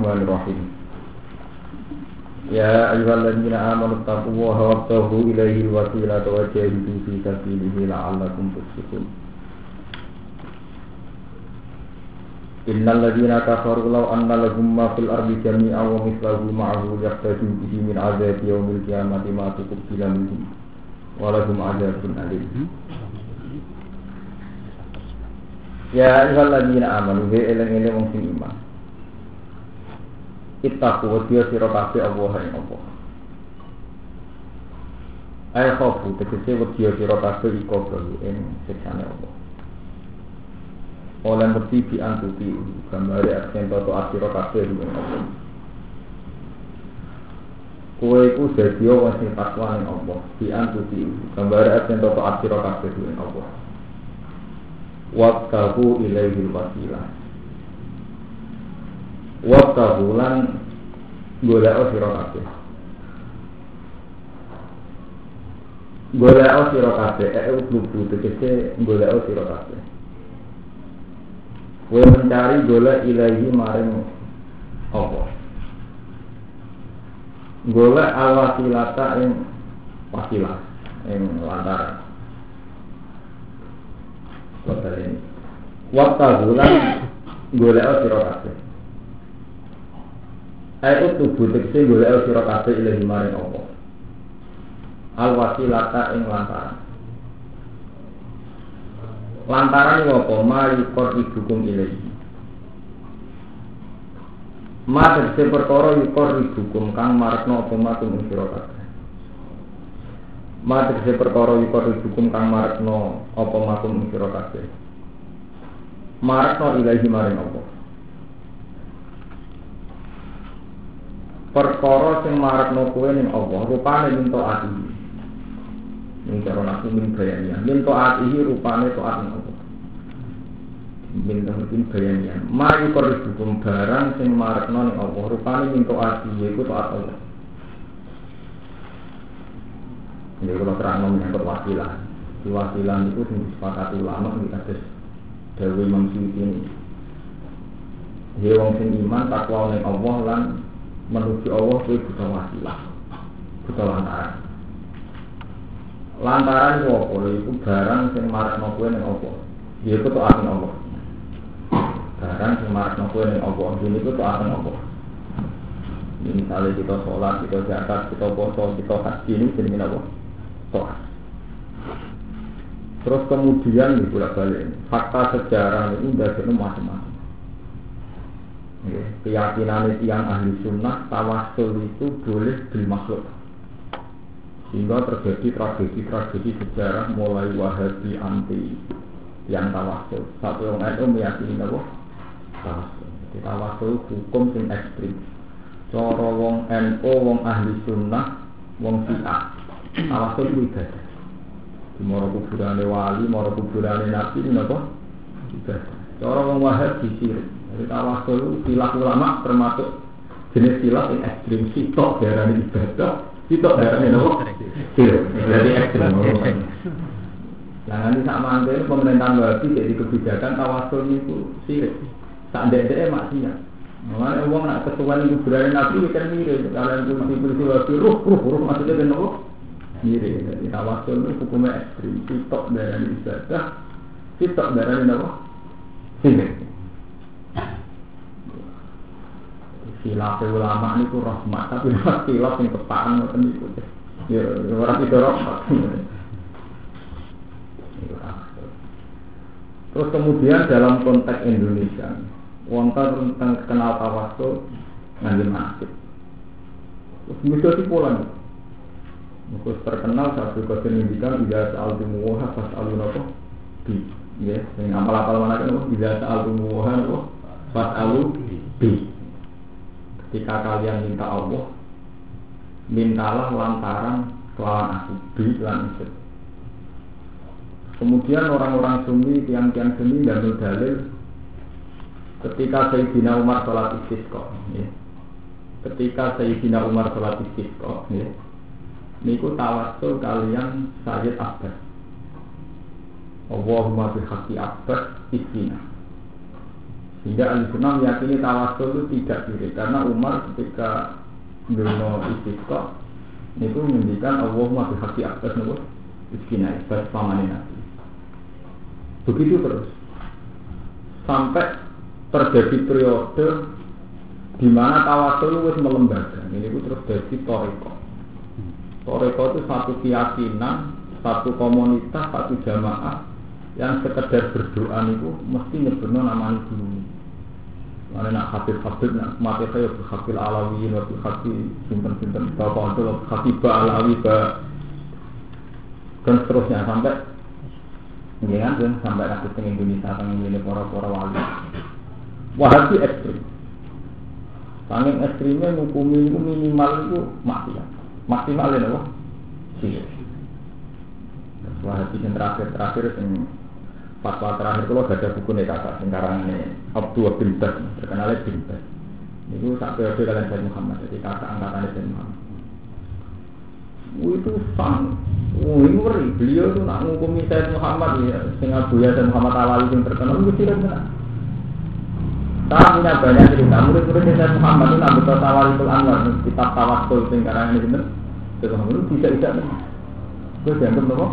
Bismillahirrahmanirrahim. Ya ayyuhalladzina amanu taqullaha wabtaghu ilaihi alwasilata wa jahidu fi sabilihi la'allakum tuflihun. Innal ladzina kafaru law anna lahum ma fil ardi jami'an wa mithluhu ma'ahu yaftadu bihi min 'adzabi qiyamati ma minhum wa lahum 'adzabun alim. Ya ayyuhalladzina amanu eleng-eleng wong sing iman. Ittaqu wa dia sira kabeh Allah ing Allah. Ayo khofu tegese wedi sira kabeh ing siksane Allah. Oleh wedi bi antuti gambare aksen toto asira kabeh ing Allah. Kowe iku dadi wong takwa ning Allah, gambare aksen toto ing Allah. Wasilah Waqtahu lan golek sira kabeh Golek sira kabeh e ublubu tegese golek sira kabeh Kowe mencari golek ilahi maring apa Golek alwasilata ing wasilah ing lantaran Kota ini. Waktu bulan golek sira kabeh. Ayo tubuh tekse golek sira kabeh ilahi maring Allah. Al wasilata ing lantaran. Lantaran iku apa? Ma yukor ibukum ilahi. Ma tegese perkara yukor ibukum kang marekno apa matum ing sira kabeh. Ma tegese perkara yukor hukum kang marekno apa makum sira kabeh. Marekno ilahi maring apa? Perkara sing marekno kowe ning Allah rupane min taati. Ning cara naku min bayaniya. Min taati rupane taat ning Allah. Min mungkin bayaniya. Ma yukor hukum barang sing marekno ning Allah rupane min taati yaiku taat Allah. Ini kalau terang wasilah. Di wasilah itu sing disepakati ulama di atas Dewi Imam Syuuti ini. Dia wong sing iman takwa oleh Allah lan menuju Allah kuwi butuh wasilah. Butuh lantaran. Lantaran itu apa? Itu barang sing marakno kowe ning Allah. Dia itu taat ning Allah. Barang sing marakno kowe ning Allah, ini itu taat ning Allah. Ini misalnya kita sholat, kita zakat, kita puasa, kita haji ini jadi apa? Toh. Terus kemudian nih bolak balik fakta sejarah ini dari macam-macam. Ya, keyakinan yang ahli sunnah tawasul itu boleh dimakhluk sehingga terjadi tragedi-tragedi sejarah mulai wahabi anti yang tawasul satu orang itu meyakini apa? Tawasul jadi tawasul hukum sing ekstrim. Cara wong NU wong ahli sunnah wong syiah. Tawasul itu ibadah. Moro kuburane wali moro kuburane nabi ini apa? Ibadah. Cara wong wahab disirik jadi tawasul silah ulama termasuk jenis silah yang ekstrim sitok darahnya ibadah sitok darahnya apa sirik jadi ekstrim Nah, nanti sama angka pemerintahan wahabi jadi kebijakan tawasul itu sirik tak dede maksiat Makanya uang nak ketuan itu berani nabi kan mirip. Kalian polisi wabi ruh ruh ruh maksudnya kan apa? Mirip. Jadi tawasul itu hukumnya ekstrim. Sitok dari ibadah, sitok dari apa? Sini. Silap ulama ini ku rahmat, tapi silap yang kepakan ngoten itu. Ya orang itu rahmat. Terus kemudian dalam konteks Indonesia, wonten tentang kenal tawasul nganti nasib. Terus bisa si pola nih. Terus terkenal satu kata ngendikan tidak soal tumuha pas alun apa bi. Ya, yang apal-apal mana kan tidak soal apa pas alu bi. Ketika kalian minta Allah, mintalah lantaran kelawan aku. Kemudian orang-orang sunni, tiang-tiang sunni dan dalil ketika Sayyidina Umar sholat istisqa ya. ketika Sayyidina Umar sholat istisqa ya. niku tawasul kalian Sayyid Abbas Allahumma bihaqi abbas iskina. Sehingga ahli sunnah meyakini tawasul itu tidak kiri karena Umar ketika dulu istiqo itu menunjukkan Allahumma bihaqi abbas nopo iskina abbas pamane nabi. Begitu terus sampai terjadi periode di mana tawasul itu melembaga. Ini itu terus jadi toriko. Toriko itu satu keyakinan, satu komunitas, satu jamaah yang sekedar berdoa itu mesti nyebutnya nama dulu. Mana nak habib habib nak mati saya habib alawi, habib habib simpen simpen bapak itu habib alawi ba dan seterusnya sampai ya kan sampai nanti teng Indonesia teng ini para para wali. Wahabi ekstrim. Saking ekstrimnya ngukumi itu minimal itu maksiat. Maksimal ya loh. Sih. Wahabi yang terakhir terakhir yang fatwa terakhir kalau gak ada buku nih kakak sekarang ini Abdul bin Bas terkenal bin Bas itu sak periode kalian Sayyid Muhammad jadi kakak angkatan Sayyid Muhammad itu sang Oh, ini. Beliau tuh nak ngukumi Sayyid Muhammad ya, sing Abu ya Sayyid Muhammad Alawi yang terkenal itu tidak benar. Saya punya banyak cerita. Murid-murid Sayyid Muhammad itu nak betul Tawalikul Anwar, kitab Tawasul sing karangan ini benar. Muhammad itu tidak tidak benar. Itu dianggap nopo?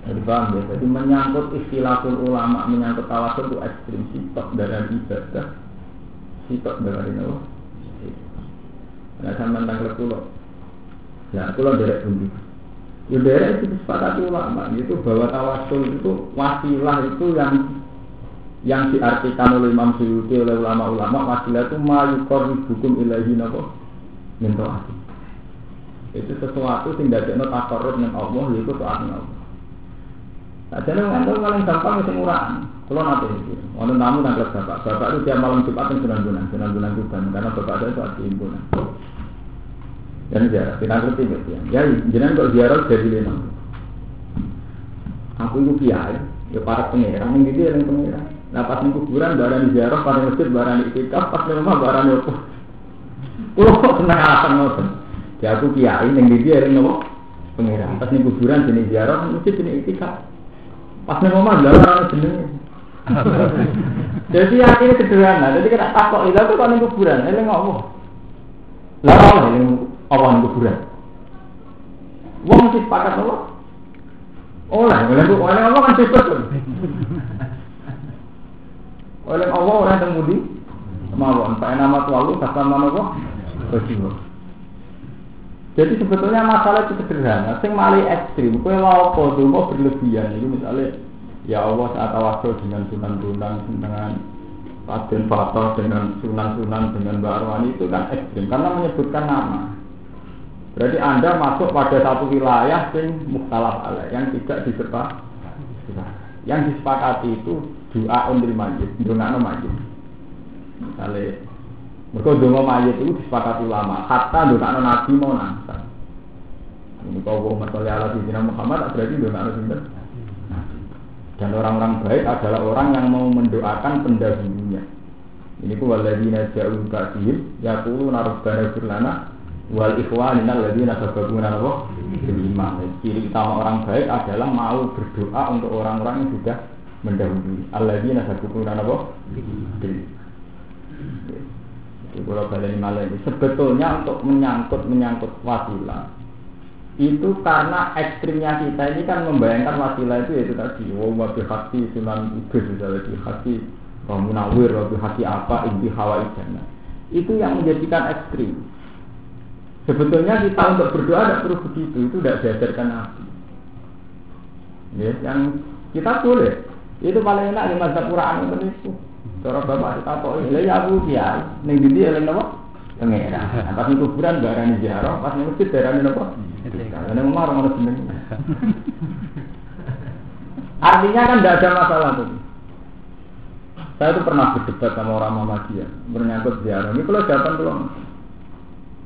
Jadi paham ya, jadi menyangkut istilahul ulama, menyangkut tawasul itu ekstrim, sitok dari ibadah, sitok dari nopo. Nah, sama tentang pulau. Ya, pulau derek bundi. Ya derek itu sepakati ulama, itu bahwa tawasul itu wasilah itu yang yang diartikan oleh Imam Suyuti oleh ulama-ulama wasilah itu mayukor hukum ilahi nabo minta. Itu sesuatu yang tidak ada takarut dengan Allah, yaitu taat Allah. Nah, jadi ngantuk paling gampang itu murah. Kalau nanti itu, orang tamu nangkep bapak. Bapak itu tiap malam Jumat yang sunan bulan, sunan bulan Tuban, karena bapak saya itu asli impunan. Dan ziarah, kita ngerti nggak sih? Ya, jangan kok ziarah jadi lima. Aku itu kiai, ya para pengiran, yang gitu yang pengiran. Nah pas di kuburan, barang ziarah, pada masjid, barang itikaf, pas di rumah, barang opo. Kulo kok seneng alasan ngoten. Ya aku kiai, yang gitu yang nopo pengiran. Pas di kuburan, jenis ziarah, masjid jenis itikaf. Pas di rumah, barang jenis jadi ini sederhana. Jadi kita takut itu tuh kalau kuburan, ini ngomong. Lah Allah ini awan kuburan. Wong mesti sepakat apa? Oleh, oleh oleh Allah kan bebas kan. Oleh Allah orang yang mudi mawon. Pak nama tualu kata nama apa? Jadi sebetulnya masalah itu sederhana. Sing mali ekstrim, kue lau apa mau berlebihan. Itu misalnya ya Allah saat tawasul dengan sunan-sunan dengan Raden Fatah dengan sunan-sunan dengan Mbak Arwani itu kan ekstrim karena menyebutkan nama. Berarti Anda masuk pada satu wilayah yang mukhtalaf alaih yang tidak diserta yang disepakati itu doa untuk majid, doa majid. Misalnya, mereka doa majid itu disepakati ulama, hatta doa nabi mau nangsa. Ini kau Muhammad Sallallahu Alaihi Muhammad berarti doa nabi dan orang-orang baik adalah orang yang mau mendoakan pendahulunya. Ini ku waladina jauh kasih, ya ku narubbana firlana wal ikhwanina alladzina sabaquna Allah lima. Ciri utama orang baik adalah mau berdoa untuk orang-orang yang sudah mendahului. Alladzina sabaquna Allah Jadi kalau baleni malah ini sebetulnya untuk menyangkut menyangkut wasilah itu karena ekstrimnya kita ini kan membayangkan wasilah itu yaitu tadi wow wabi hati sunan ubis misalnya di hati munawir wabi hati apa inti hawa ijana. Itu yang menjadikan ekstrim. Sebetulnya kita untuk berdoa tidak perlu begitu itu tidak diajarkan nabi. Ya, yang kita boleh. Itu paling enak di masa Quran itu cara bapak kok ini ya aku dia neng didi eleng apa pengira. Nah, pas kuburan barani ziarah, pas ning masjid darani napa? Karena marah mana seneng. Artinya kan tidak ada masalah tuh. Saya tuh pernah berdebat sama orang Muhammadiyah menyangkut ziarah. Ini kalau jawaban belum.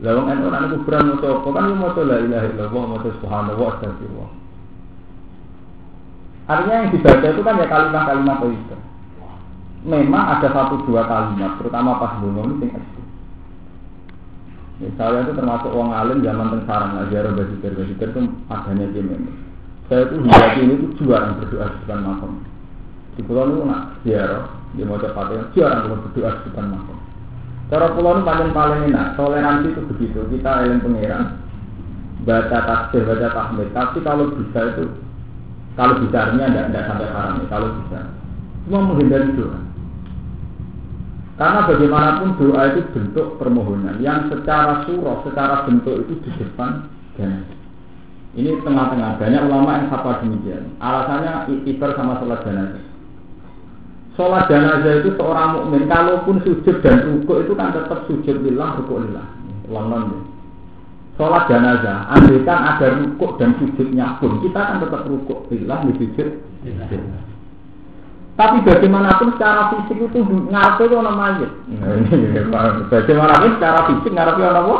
Lawang NU orang kuburan mau coba kan mau coba la ilaha illallah mau coba subhanallah astagfirullah. Artinya yang dibaca itu kan ya kalimat-kalimat itu. Memang ada satu dua kalimat, terutama pas bunyi ini Saya itu termasuk orang alim zaman tengsarang, ajar bajikan bajikan itu adanya di Saya itu hingga ini itu jarang berdoa di depan makam. Di pulau itu nak ziarah, dia mau cepat ya, kalau berdoa di depan makam. Cara pulau itu paling paling enak, toleransi itu begitu. Kita eling pangeran, baca tasbih, baca tahmid. Tapi kalau bisa itu, kalau bisa artinya tidak tidak sampai haram ya, kalau bisa. Cuma menghindari doa. Karena bagaimanapun doa itu bentuk permohonan yang secara surah, secara bentuk itu di depan dan ini tengah-tengah banyak ulama yang sapa demikian. Alasannya ikhtiar sama sholat jenazah. Sholat jenazah itu seorang mukmin kalaupun sujud dan rukuk itu kan tetap sujud lillah, rukuk lillah. Ulang Sholat jenazah, andaikan ada rukuk dan sujudnya pun kita kan tetap rukuk lillah, sujud. Tapi bagaimanapun secara fisik itu ngarepe orang mayit. Bagaimanapun secara fisik ngarepe orang apa?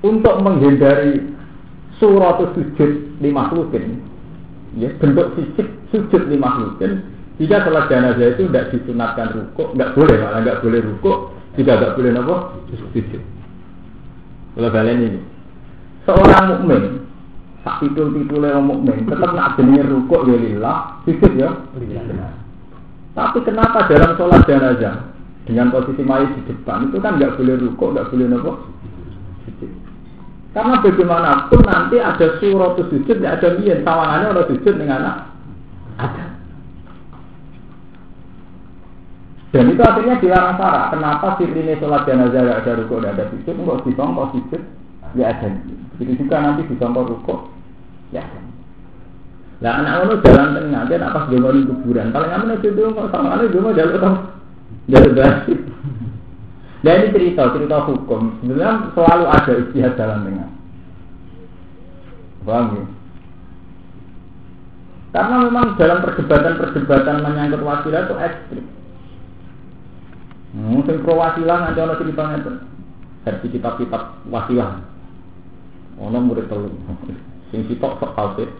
Untuk menghindari surat sujud di makhlukin, ya bentuk fisik sujud di makhlukin. Jika sholat jenazah itu tidak disunatkan rukuk, nggak boleh malah nggak boleh rukuk, juga nggak boleh apa? Sujud. Kalau kalian ini, seorang mukmin tak titul titul yang mukmin tetap nak jenenge rukuk ya lillah. Sujud ya? Tapi kenapa dalam sholat jenazah dengan posisi mayat di depan itu kan nggak boleh rukuk nggak boleh nopo? Karena bagaimanapun nanti ada surat sujud ya ada mian tawangannya orang sujud dengan anak ada. Dan itu akhirnya dilarang sarah kenapa sirine sholat jenazah nggak ada rukuk nggak ada sujud? Nggak disongkok sujud ya ada. Begitu juga nanti disongkok rukuk Ya. Lah anak ngono jalan tengah, dia nak pas dongo di kuburan. Paling aman itu kok sama ane dongo jalur tau. Jalur basi. Nah ini cerita, cerita hukum. Sebenarnya selalu ada istihad jalan tengah. Paham ya? Karena memang dalam perdebatan-perdebatan menyangkut wasilah itu ekstrim. Mungkin pro wasilah nanti ada ceritanya itu. Versi kitab-kitab wasilah. Ono murid telur. Sing sitok sok tauhid.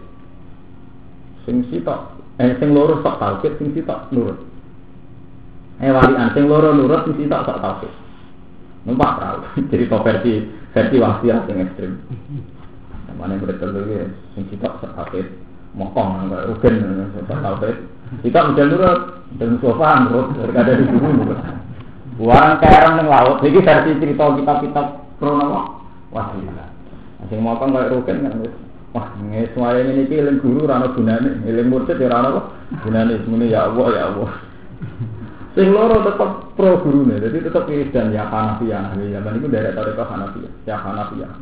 Sing sitok eh sing loro sok tauhid, sing sitok nurut. Eh walian sing loro nurut, sing sitok sok tauhid. Numpak perahu. Jadi kok versi versi wasiat yang ekstrim. Mana yang betul ya, sing sitok sok tauhid. Mokong enggak rugen sok tauhid. Kita udah nurut dan sofa nurut berkada di guru nurut. Warang kerang yang laut. Jadi versi cerita kitab-kitab krono wasilah. Sing mokong kayak rugen kan Wah, nggak semuanya ini ki eling guru rano gunane, eling mursid ya rano gunane semuanya ya Allah ya Allah. Sing loro tetap pro guru nih, jadi tetap dan ya Hanafiyah. Ya, zaman itu dari tarik Hanafiyah, ya Hanafiyah.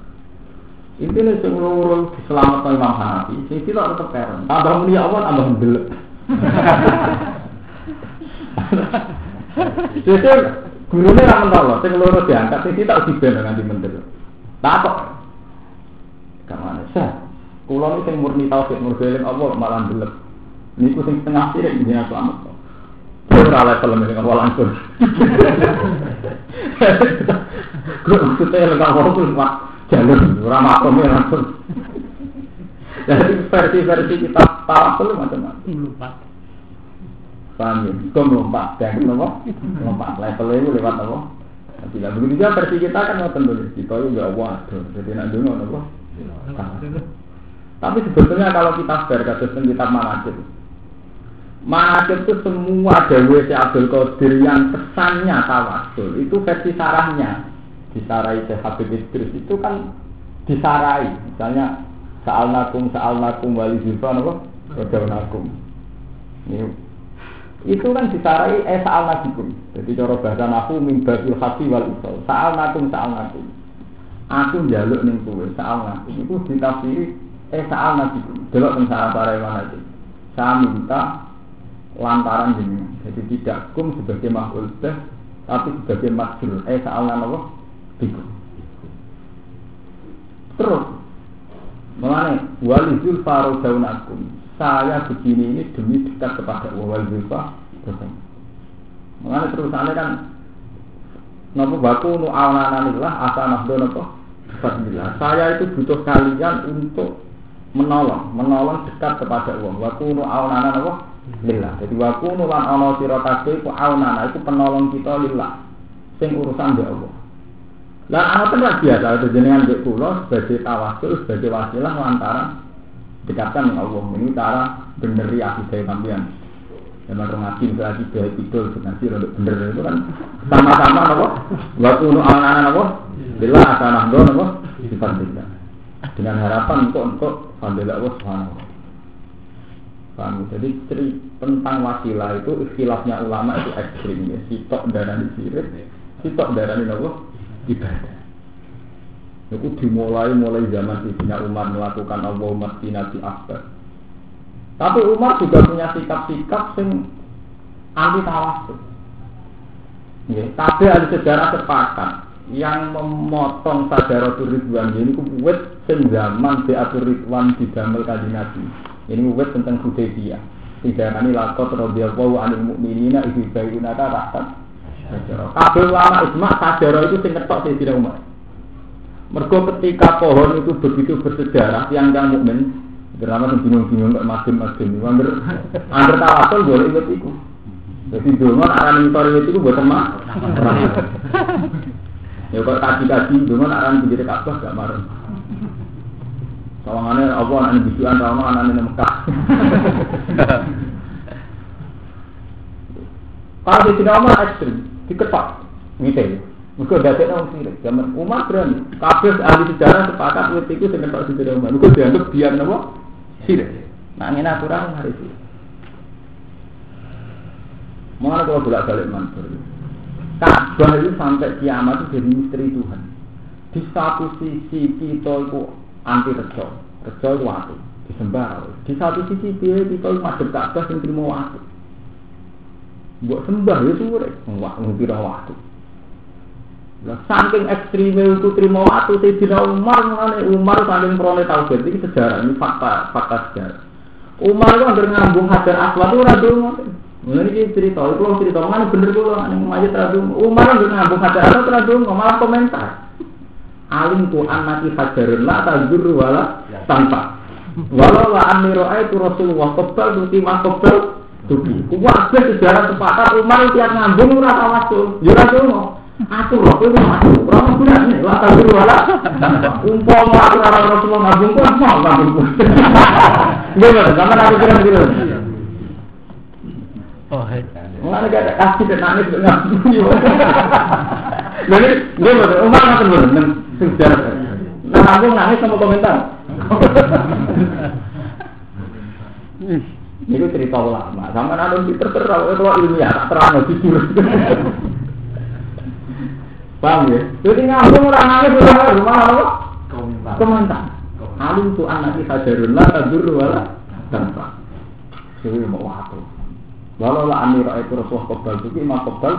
Intinya sing loro diselamatkan Imam Hanafi, sing tidak tetap keren. Tambah muni Allah tambah belek. Jadi gurunya ramen tolong, sing loro diangkat, sing tidak diben di menteri. Tak kok. Kamane. Kulo ini sing murni tauhid murni Allah malah belum. Niku sing tengah sih ini dia selamat. Ora level ning awal langsung. Gue maksudnya lengkap walaupun pak jalur ora makom langsung. Jadi versi-versi kita tahu macam-macam. Lupa. Paham ya? Kau melompat, jangan melompat, melompat. Level itu lewat apa? Tidak begitu juga versi kita kan mau tentu. Kita juga waduh, jadi nak dulu apa? Tapi sebetulnya kalau kita fair kasus kitab manajib, manajib itu semua dewi si Abdul Qadir yang kesannya tawasul itu versi sarahnya. Disarai si Habib Idris itu kan disarai. Misalnya saal nakum saal nakum wali zulfa apa? Rodau nakum. Itu kan disarai eh saal nakum. Jadi cara bahasa naku mimbabil hati wal isol saal nakum saal nakum. Aku jaluk ning kowe saal nakum. Itu ditafsiri Eh saal nabi, delok teng saat para mana itu. Saya minta lantaran ini, jadi tidak kum sebagai makhluk beh, tapi sebagai makhluk. Eh saal apa? Biku. Terus, mengenai wali zulfa akum. Saya begini ini demi dekat kepada wali zulfa Mengenai terusannya kan Napa baku nu awananillah asa nafdo napa? Saya itu butuh kalian untuk menolong, menolong dekat kepada Allah. Wa kunu aunana apa? Lillah. Jadi wa kunu lan ana sira kabeh ku aunana iku penolong kita lillah. Sing urusan mbek Allah. Lah anak kan biasa itu jenengan mbek kula sebagai tawasul sebagai wasilah lantaran dekatkan dengan Allah ini cara beneri akidah sampean. Zaman orang ngaji lagi dari itu nanti untuk bener itu kan sama-sama? Waktu untuk anak-anak apa? Bila akan nahdo apa? Sifat tidak. Dengan harapan untuk untuk alhamdulillah Allah subhanahu Paham? Jadi ceri tentang wasilah itu istilahnya ulama itu ekstrim ya. Sitok darah di sirik, sitok darah di apa? Ibadah. Itu dimulai mulai zaman Sayyidina Umar melakukan Allahumma sinati akbar. Tapi Umar juga punya sikap-sikap yang anti tawasul. Ya, tapi ada sejarah sepakat yang memotong sadaratul ridwan ini kuwet sing zaman diatur ridwan di damel kanjeng Nabi. Ini kuwet tentang Hudaybiyah. Tidak kani lakot radhiyallahu anil mu'minina ibu bayuna tahta sajarah. Kabeh ulama ijma sajarah itu sing ketok Sayyidina Umar. Mergo ketika pohon itu begitu bersejarah yang yang mukmin Kenapa tuh bingung-bingung kok makin makin Angger angger tawasul boleh ikut iku. Jadi dulu aran mentor itu buat teman. Ya kok kaji-kaji dulu aran pinggir Ka'bah gak marah. Sawangannya apa anak bisuan sama anak Mekah. Kalau di Umar ekstrim, diketok, gitu. Mereka dadek nang sirik. Zaman Umar berani. Kabeh ahli sejarah sepakat wit iku sing ketok sing Umar. Mereka dianggap biar napa? Sirik. Nah, ini aturan hari itu. Mengenai kalau bolak balik mantur. Ka'bah itu sampai kiamat itu jadi misteri Tuhan. Di satu sisi kita itu anti rejo, rejo itu waktu disembah. Di satu sisi kita itu madep Ka'bah yang terima waktu. Buat sembah ya sore, wah ngira waktu. Lah saking ekstreme itu terima waktu Sayyidina Umar mengenai Umar saking prone tauhid ini sejarah ini fakta fakta sejarah. Umar itu hampir ngambung hajar aswad itu dongo. Ini cerita, itu lo cerita mana bener gue lo yang majid radu. Umar hampir ngambung aswad ora dongo, malah komentar. Alim tu anaki hajarun la tajur wala tanpa. Walau la amiro itu Rasulullah kebal tuti ma kebal tuti. Sejarah sepakat Umar tiap ngambung ora tawasul. Ya ora dongo. Aku loh, aku. Orang bilang nih, lah tapi wala. Umpama aku orang Rasulullah ngabung pun mau ngabung pun. Gimana? Sama aku bilang gitu. Oh, Mana gak ada kasih dan nangis ngabung. Jadi, gimana? Umar ngapain belum? Sejarah. Nah, ngabung nangis sama komentar. Ini cerita ulama. Sama ada Twitter terus kalau ilmiah, terang jujur. Paham ya? Jadi ngambung orang nangis orang rumah apa? Komentar. Alim tu anak kita jarun lah tadur wala tanpa. Jadi mau waktu. Walau lah amir itu Rasulullah kebal itu imam kebal.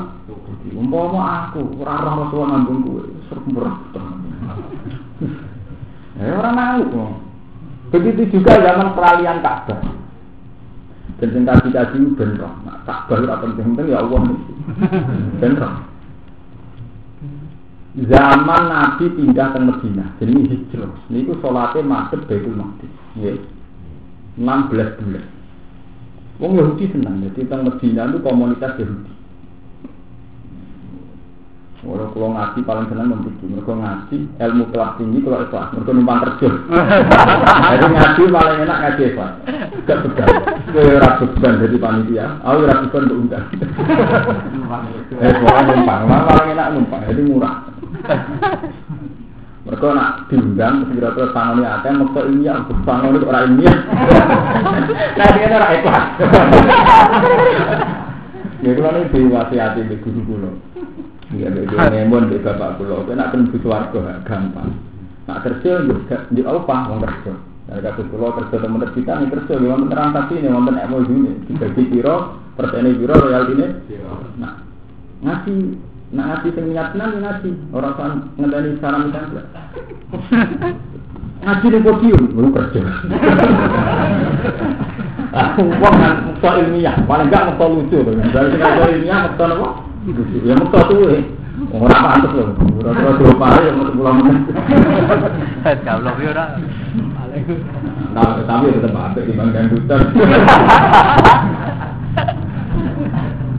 Umpama aku orang Rasulullah ngambung gue serempur. Eh orang nangis Begitu juga zaman peralihan Ka'bah. Dan sing kaji kaji bener. Nah, Ka'bah itu penting-penting ya Allah. Bener zaman Nabi pindah ke Medina, jadi hijrah. Ini itu sholatnya masuk Baitul Maqdis. Ya. 16 bulan. Wong Yahudi senang, jadi tentang Medina itu komunitas Yahudi. Kalau kalau ngaji paling senang membujuk, mereka ngaji ilmu kelas tinggi kalau ikhlas, mereka numpang terjun. Jadi ngaji paling enak ngaji ikhlas, gak begal. Gue ragu beban jadi panitia, aku ragu beban untuk undang. Eh, pokoknya numpang, paling enak numpang, jadi murah. Mereka nak diundang, kira-kira tangan ini ada, mereka ini yang tangan itu orang ini. Nah, dia orang ikhlas. Ya, kalau ini diwasiati di guru-guru. Iya, dia ngemon di bapak pulau. Kau nak tembus warga gampang. Nak kerja juga di apa? Mau kerja. Dari kata pulau kerja teman kita nih kerja. Memang beneran transaksi nih, memang emosi ini. Dibagi piro, persen piro royal ini. Nah, ngasih Nah ngasih sing niat tenan ngaji, orang kan ngedani salam kan. Ngaji di podium, lu kerja. Wong kan mekto ilmiah, paling enggak mekto lucu tuh. Dari sing mekto ilmiah mekto apa? Ya mekto tuh eh. Ora pantes lho. Ora ora dua pare yang mekto pulang. Goblok yo ora. Nah, tapi tetap ada di bang dutan.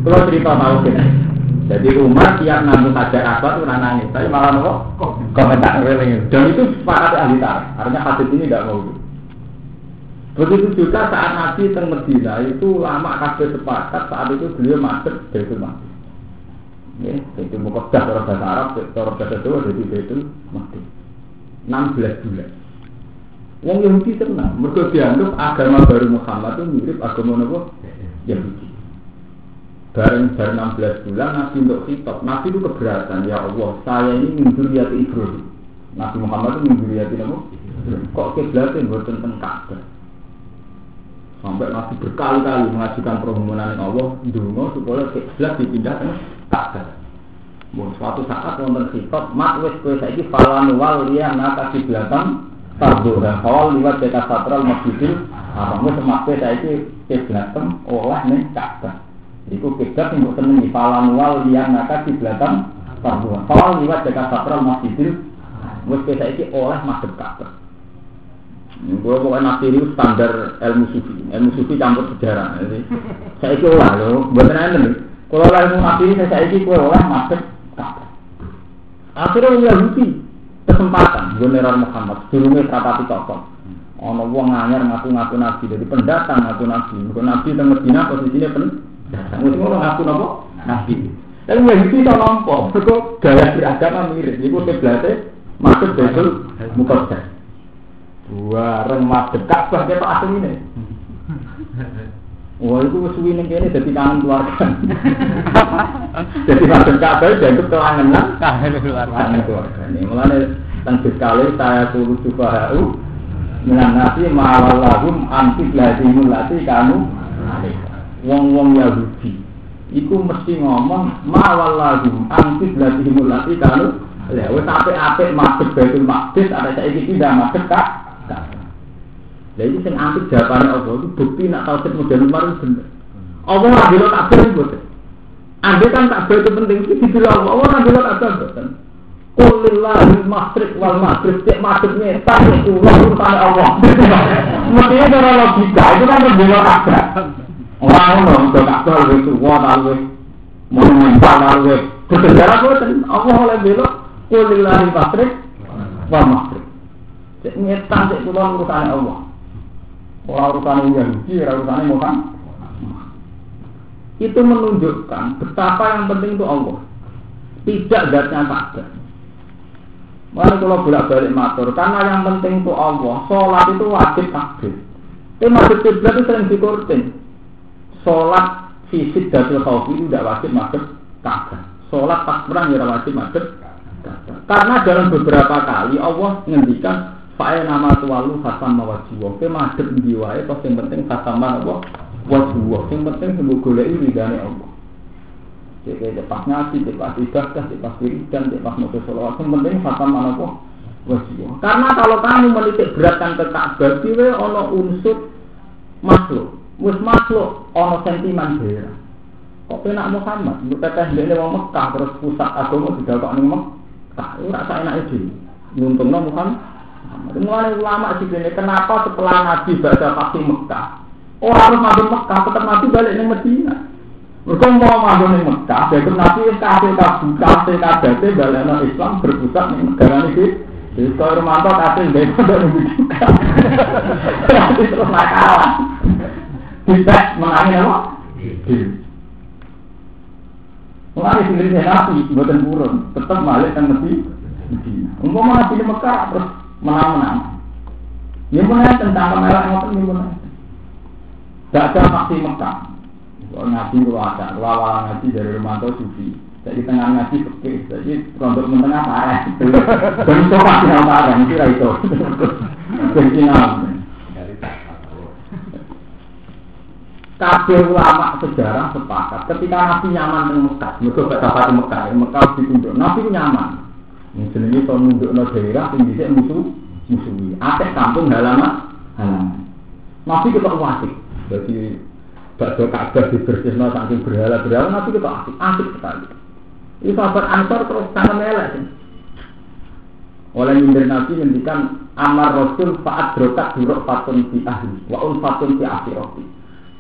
Kalau cerita tahu kan, Jadi Umar tiap nanggung hajar apa tuh nangis, tapi malah nopo komentar Dan itu sepakat ahli tarikh. Artinya hadis ini tidak mau. Begitu juga saat Nabi teng Medina itu lama kabeh sepakat saat itu beliau masuk Baitul Maqdis. Ya, itu Muqaddas orang bahasa Arab, orang bahasa Jawa jadi Baitul Maqdis. 16 bulan. Wong Yahudi senang, mereka dianggap agama baru Muhammad itu mirip agama Nabi Yahudi. Bareng bareng 16 bulan Nabi untuk khitab, Nabi itu keberatan, ya Allah, saya ini minjuriati Ibrahim. Nabi Muhammad itu minjuriati Nabi Kok kiblatnya buat tentang Ka'bah? Sampai Nabi berkali-kali mengajukan permohonan Allah, dungo supaya kiblat dipindahkan Ka'bah. Mau suatu saat wonten khitab, mak wis kowe saiki falan wal liya naka kiblatan Tarduha Kawal liwat dekat satral masjidil Haram Wis semakwe saiki kiblatem oleh ning Ka'bah Iku kiblat yang di falan wal liya naka kiblatan Tarduha Kawal liwat dekat satral masjidil Wis kowe saiki oleh masjid Ka'bah Gue pokoknya nafsir itu standar ilmu sufi, ilmu sufi campur sejarah. Jadi saya itu olah loh, buat nih. Kalau ilmu nafsir saya itu kue olah masuk Ka'bah. Akhirnya orang Yahudi kesempatan. Gue neror Muhammad durunge rapati cocok ono wong anyar ngaku-ngaku nabi. Jadi pendatang ngaku nabi. Ngaku nabi teng Medina posisine pendatang mesti ngono ngaku napa nabi. Tapi Yahudi iso nampa mergo gaya beragama mirip. Iku kiblate masuk betul mukaddas bareng madhep Ka'bah ketok asline Wah itu suwi ning kene dadi kangen keluarga. Jadi masuk Ka'bah dianggap kelangenan kangen keluarga. Kangen keluarga. Ini mulane teng sekali saya turu subhanahu minan nasi ma'alallahum anti lazimul lati kanu wong-wong Yahudi iku mesti ngomong ma'alallahum anti lazimul lati kanu ya wis apik-apik masuk Baitul Maqdis ada saiki pindah masuk Ka'bah Lah itu sing antik jawabane Allah itu bukti nak tauhid modern baru bener. Allah ora bela kabeh boten. Andai kan tak itu penting itu dibela Allah, Allah ora bela kabeh boten. Kulillahi masrik wal maghrib cek itu urusan Allah. Mestinya cara logika itu kan berbeda kabeh. Orang untuk kabeh luwih tuwa ta luwih monumental ta luwih bersejarah boten. Allah oleh bela kulillahi masrik wal maghrib. Cek nyetan cek kula urusan Allah. Orang urusan Yahudi, orang urusan Muhammad. Itu menunjukkan betapa yang penting itu Allah. Tidak zatnya Ka'bah. Mana kalau bolak balik matur, karena yang penting itu Allah. Sholat itu wajib takbir. Tapi masjid kiblat itu sering dikurtin. Sholat fisik dari khawfi itu tidak wajib masuk Ka'bah. Sholat takbiran ya wajib masuk. Karena dalam beberapa kali Allah menghentikan Fae nama tuwalu khasam mawajiwa. Ke madhep ndi wae tos sing penting khasam apa? Wajiwa. Sing penting sing goleki ridane Allah. Jadi pas ngaji, pas ibadah, pas wiridan, pas nulis sholawat, yang penting khasam apa? Wajiwa. Karena kalau kamu menitik beratkan ke Ka'bah, diwe ono unsur makhluk. Wis makhluk ono sentimen bera. Kok penak Muhammad, untuk teteh dene wong Mekah terus pusat agama didakok ning Mekah. Ora sak enake dhewe. Nguntungno Muhammad Mulai ulama sih ini kenapa setelah Nabi baca pasti Mekah, oh harus masuk Mekah, tetap Nabi balik ke Medina. Mereka mau masuk ke Mekah, jadi Nabi kasih kasih kasih kasih balik ke Islam berpusat di negara ini. Jadi kalau Romanto dari dari juga, nanti terus nakal. Bisa menangin apa? Mulai sendiri saya Nabi, buatan burun, tetap balik ke Medina. Umpama Nabi di Mekah terus menang-menang. Ini pun tentang kemelak ngotot ini pun Gak ada faksi Mekah. Kalau ngaji kalau ada, kalau awal ngaji dari Romanto Sufi. Jadi tengah ngaji oke, jadi rontok mentengah parah. Itu pasti yang parah, itu itu. Jadi Kabeh ulama sejarah sepakat ketika Nabi nyaman di Mekah, mereka gak dapat Mekah, Mekah ditunduk, Nabi nyaman. Ini jenenge to nundukno daerah sing dhisik musuh musuhi. Akeh kampung halaman halaman. Nabi ketok wasik. Jadi bakso Ka'bah dibersihno saking berhala-berhala Nabi ketok asik, asik sekali. Ini sahabat Ansor terus tangan melek. Oleh nyindir Nabi ngendikan amar Rasul faat drokat duruk fatun fi ahli wa un fatun fi.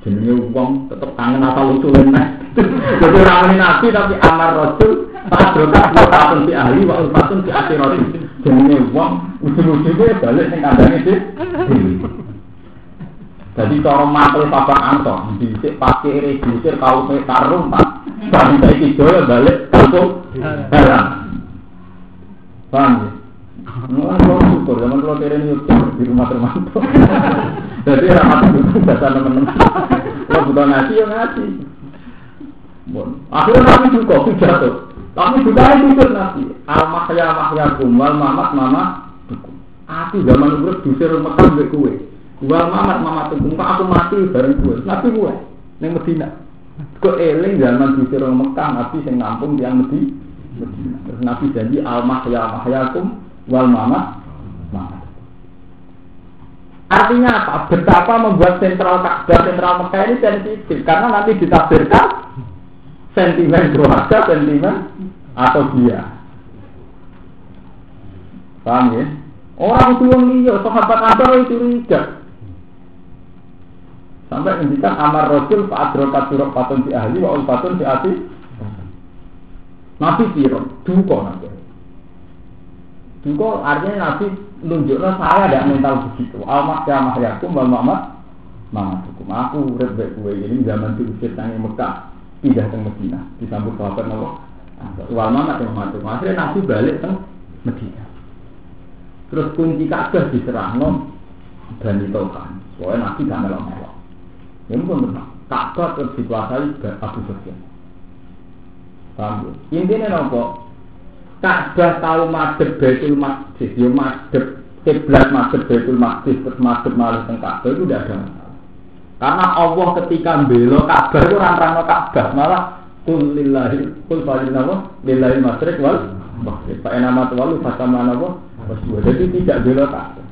Jenenge wong tetep kangen asal usulin nah. Jadi ramai nabi tapi amar rasul Padrokat wa patun si ahli wa ulfatun si akhirati Jenenge wong ujung-ujungnya balik yang kandangnya sih Jadi cara mantel papa anto Disik pakai regusir kau tarung pak. Saya kidoya balik kampung Paham ya? Nah, kalau syukur, zaman kalau kira ini di rumah termantu Jadi ramat itu dasar teman-teman Kalau butuh ngaji ya ngaji Bon. Akhirnya Nabi juga jatuh. Tapi juga itu Nabi. Al mahya mahya kumal mamat mama dukum. Aku zaman urip dusir Mekah mbek kowe. Wal mamat mama dukum. Aku mati bareng kowe. Nabi kowe ning Medina. Kok eling zaman dusir Mekah Nabi sing nampung yang Medina. Terus Nabi janji al mahya mahya kum wal mamat mamat. Artinya apa? Betapa membuat sentral Ka'bah, sentral Mekah ini sensitif karena nanti ditafsirkan sentimen keluarga, sentimen atau dia. Paham ya? Orang tua liya, sahabat Ansar itu curiga. Sampai ngendikan amar rasul fa adrokat surah patun si ahli wa patun si ati. Nabi siro, duko nabi. Duko artinya nabi nunjuklah saya ada mental begitu. Almat ya mahyakum wal mamat mamat hukum. Aku urip gue ini zaman diusir tangi Mekah pindah ke Medina disambut sahabat Nabi. Wal mamat yang mantu akhirnya Nabi balik ke Medina. Terus kunci Ka'bah diserahno dan ditokan soalnya Nabi gak melok melok ini pun benar Ka'bah terus dikuasai Abu Sufyan paham ya intinya nopo Ka'bah tahu madhep Baitul Maqdis yo madhep kiblat madhep Baitul Maqdis terus madhep malih teng Ka'bah itu tidak ada karena Allah ketika belo Ka'bah itu rantang Ka'bah malah kul lillahi kul falillahu lillahi masrik wal maghrib. Fa enama walu fasama napa waswa. Jadi tidak belo Ka'bah.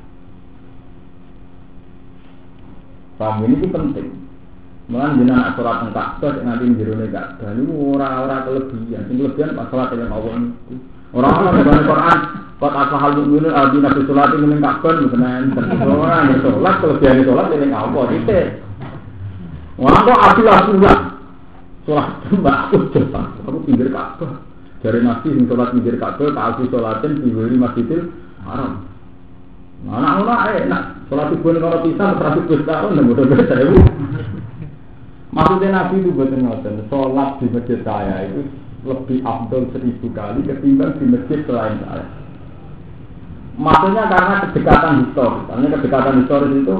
Paham ini itu penting. Mulan jenengan nak sholat teng Ka'bah nanti njero Ka'bah niku ora-ora kelebihan. Sing kelebihan pas sholat yang Allah niku. Orang-orang dalam Quran Kau tak hal mukminin aldi nabi sholat ini ning Ka'bah mboten enten. Ora nek sholat kelebihan sholat ning Allah titik. Wah kok adil asulah. Sholat mbak aku cepat. Aku pinggir Ka'bah. Dari nabi sing sholat pinggir Ka'bah tak aku sholatin di Masjidil Haram. Anak anak enak. Sholat subuh ning ora pisan seratus belas tahun nang seribu. Maksudnya Nabi itu ngoten, sholat di masjid saya itu lebih abdul seribu kali ketimbang di masjid selain saya. Maksudnya karena kedekatan historis, karena kedekatan historis itu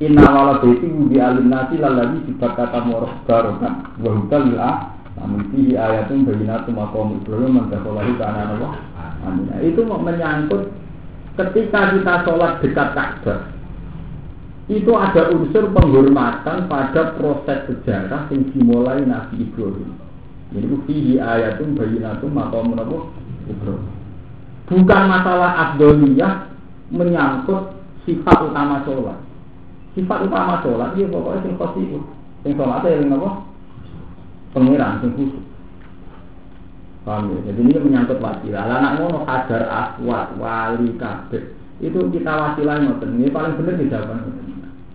Inna wala baiti wudi alim nasi lalagi sifat kata moroh barokan Wahudal lil'ah Namun fihi ayatun bayinatu makom Ibrahim Mandakolahi anak Allah Amin Itu menyangkut ketika kita sholat dekat Ka'bah itu ada unsur penghormatan pada proses sejarah yang dimulai Nabi Ibrahim. Jadi fihi ayatun bayinatun makom Ibrahim. Bukan masalah abdoliyah menyangkut sifat utama sholat. Sifat utama sholat dia pokoknya sing khosiu. Sing sholat yang apa? Pengiran, sing khusus. Paham ya? Jadi ini menyangkut wasilah. Lah anak ngono kadar aswat, wali, kabeh. Itu kita wasilah ngoten. Ini paling bener di jawaban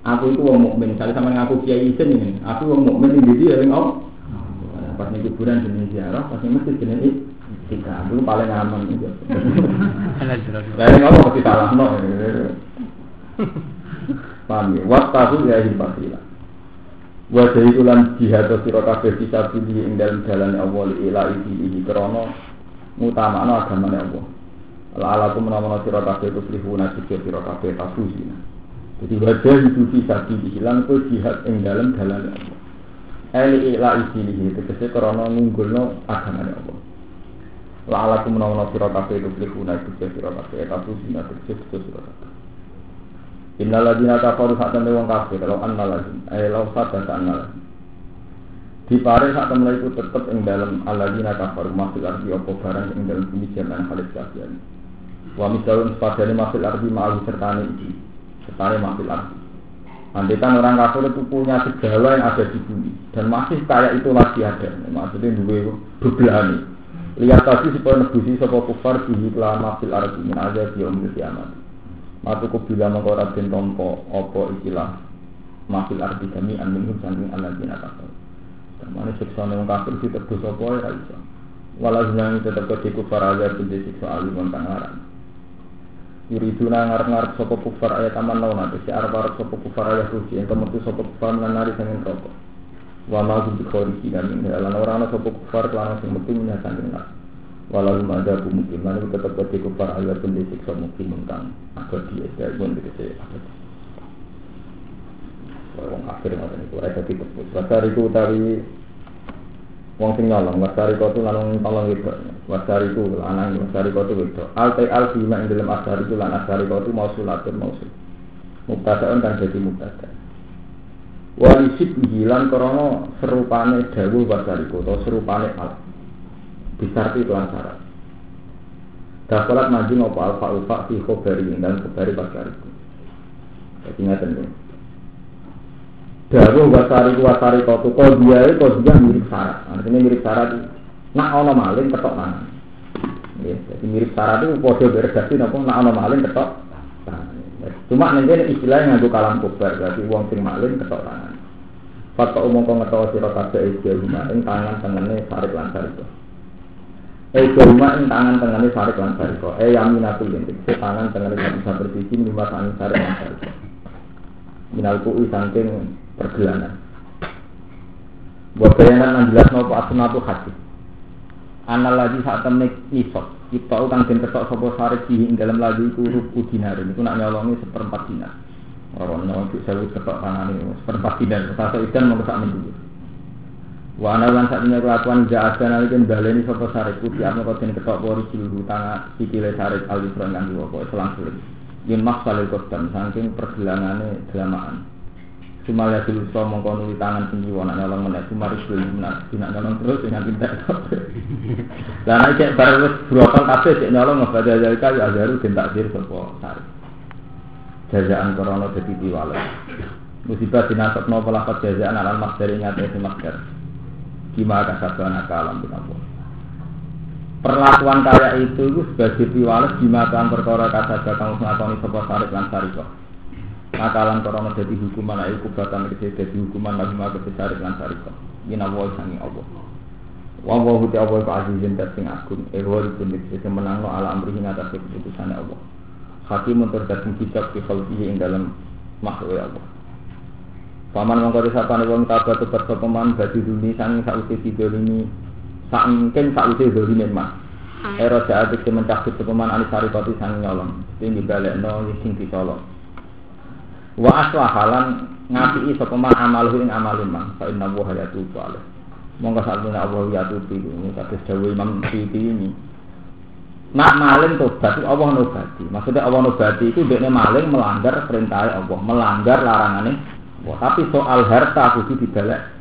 Aku itu wong mukmin. Misalnya sama ngaku kiai isin ini. Aku wong mukmin ini dia yang oh. Pas nih kuburan jenis ziarah, pas nih masjid jenis kita dulu paling aman itu. Lain ngomong pasti salah no. Paham ya? Waktu ya hibatilah. Wajah itu lan jihad atau siro kabeh bisa pilih ing dalam jalan Allah ila ini krono mutamana agama Allah. Ala tu menawa siro kabeh itu prihuna sira siro kabeh tafusina. Jadi wajah itu bisa dihilang itu jihad ing dalam jalan Allah. Eli ila ini tegese krono ngunggulno agama Allah. La ala ku menawa sira kabeh itu prihuna sira kabeh tafusina tegese sira kabeh. Innal ladina kafaru sak temne wong kafir kalau annal ladin ay law sadaka annal di pare sak temne iku tetep ing dalem aladina kafaru masuk arti apa barang ing dalem bumi jaman khalis kafian wa misalun sepadane masuk arti ma'al sertane iki sertane masuk arti Andikan orang kafir itu punya segala yang ada di bumi dan masih kayak itu lagi ada. Maksudnya dua bebelani. Lihat tadi supaya nebusi sebuah kufar bihi kelama fil arti min azab yaumil kiamat. Matu ku bila mengkora den tompo opo ikilah mafil arti kami aminhum saking alladzina kafir. Mana siksa wong kafir ditebus apa ya ra iso. Walau yang tetap ke kufar agar tidak siksa alim kang. Yuriduna ngarep-ngarep sapa kufar ayat aman lawan si arep-arep sapa kufar ayat suci yang kemetu sapa kufar nari sanging rokok. Wa ma hum bikhariji min lan ora ana sapa kufar kelan sing metu menyang sanging neraka. Walau ada mungkin mana tetap ke kufar ayat tidak siksa mungkin kang agak dia dari pun dikese. Wong kafir ngoten niku ora dadi tebus. Wasar iku wong sing nyolong wasari kotu lan tolong itu wasari ku lanang wasari kotu itu. Alte al bima ing dalam asari ku lan asari kotu mausulatur mausul mubtada'un kan jadi mubtada. Walisib hilang krono serupane dawuh wasari kotu serupane al. Disarti kelan syarat. Dafalat maju ngopo alfa alfa fi khobari dan khobari wasari ku jadi ngaten Dawu wasari wasari kotu kau dia itu dia mirip syarat. Artinya mirip syarat nak ono maling ketok tangan. Ya, jadi mirip syarat itu podo beredaksi nopo nak ono maling ketok tangan. Cuma nanti istilahnya nganggo kalam kubar berarti uang sing maling ketok tangan. Fakta umum kau ngetol siro kabe rumah ing tangan tengene sarik lan sariko. Ejo rumah ing tangan tengene sarik lan sariko. Eh yaminatul lintik. Tangan tengene bisa berbiji lima tangan sarik lan sariko. Minal ku'i saking pergelangan. Buat bayangan enam belas nopo asnatu hati. Anal lagi saat temen isok. Kita utang dan ketok sopo sari di dalam lagi itu rupu dinar. Itu nak nyolongi seperempat dinar. Orang nyolong saya ketok tangan ini seperempat dinar. Sasa ikan mau kesak minggu. Wa lan sak menyang kelakuan ja ada nalika baleni sapa sare putih apa kok den ketok pori cilu tangan sikile sare alisron kang diwo kok selang-seling. Yen maksale kodan saking pergelangane delamaan. Cuma ya dulu so mongko nuli tangan tinggi wana nyolong menek cuma harus beli menak tidak nyolong terus dengan pintar. Lah nek cek bareng wis brokol kabeh cek nyolong ngebada dari kali azaru den takdir sapa sari. Jazaan korona dadi diwale. Musibah dinasabno pelakat jazaan alal makdar. Gimana kasabana kalam binapun. Perlakuan kaya itu itu sebagai piwales gimana perkara kasabah kamu ngakoni sapa sarik lan sariko nakalan korona jadi hukuman ayo kubatan kese jadi hukuman lagi mah kese cari lan kok ini nawa sangi Allah. Wa wa hu ta Allah azizin dat sing agung ehwal pun kese menangno ala amri ing atas keputusan Allah. Hakim untuk datang kitab di khalqihi ing dalam makhluk Allah. Paman mongko disapane wong tabat tobat sapa man badi duni sang sausi sidolini saking sausi dolini mas. Ero jahat iki mencabut sapa man anisari koti sang nyolong. Sing dibalekno sing dicolong wa aslahalan ngapi sapa man amaluhu ing amalun man fa inna wa hayatu salih monggo sakmene Allah ya tuti ini kados dawuh Imam Siti ini. Nak maling tobat Allah nobati. Maksudnya Allah nobati itu dekne maling melanggar perintah Allah melanggar larangannya Wah, tapi soal harta kudu dibalik.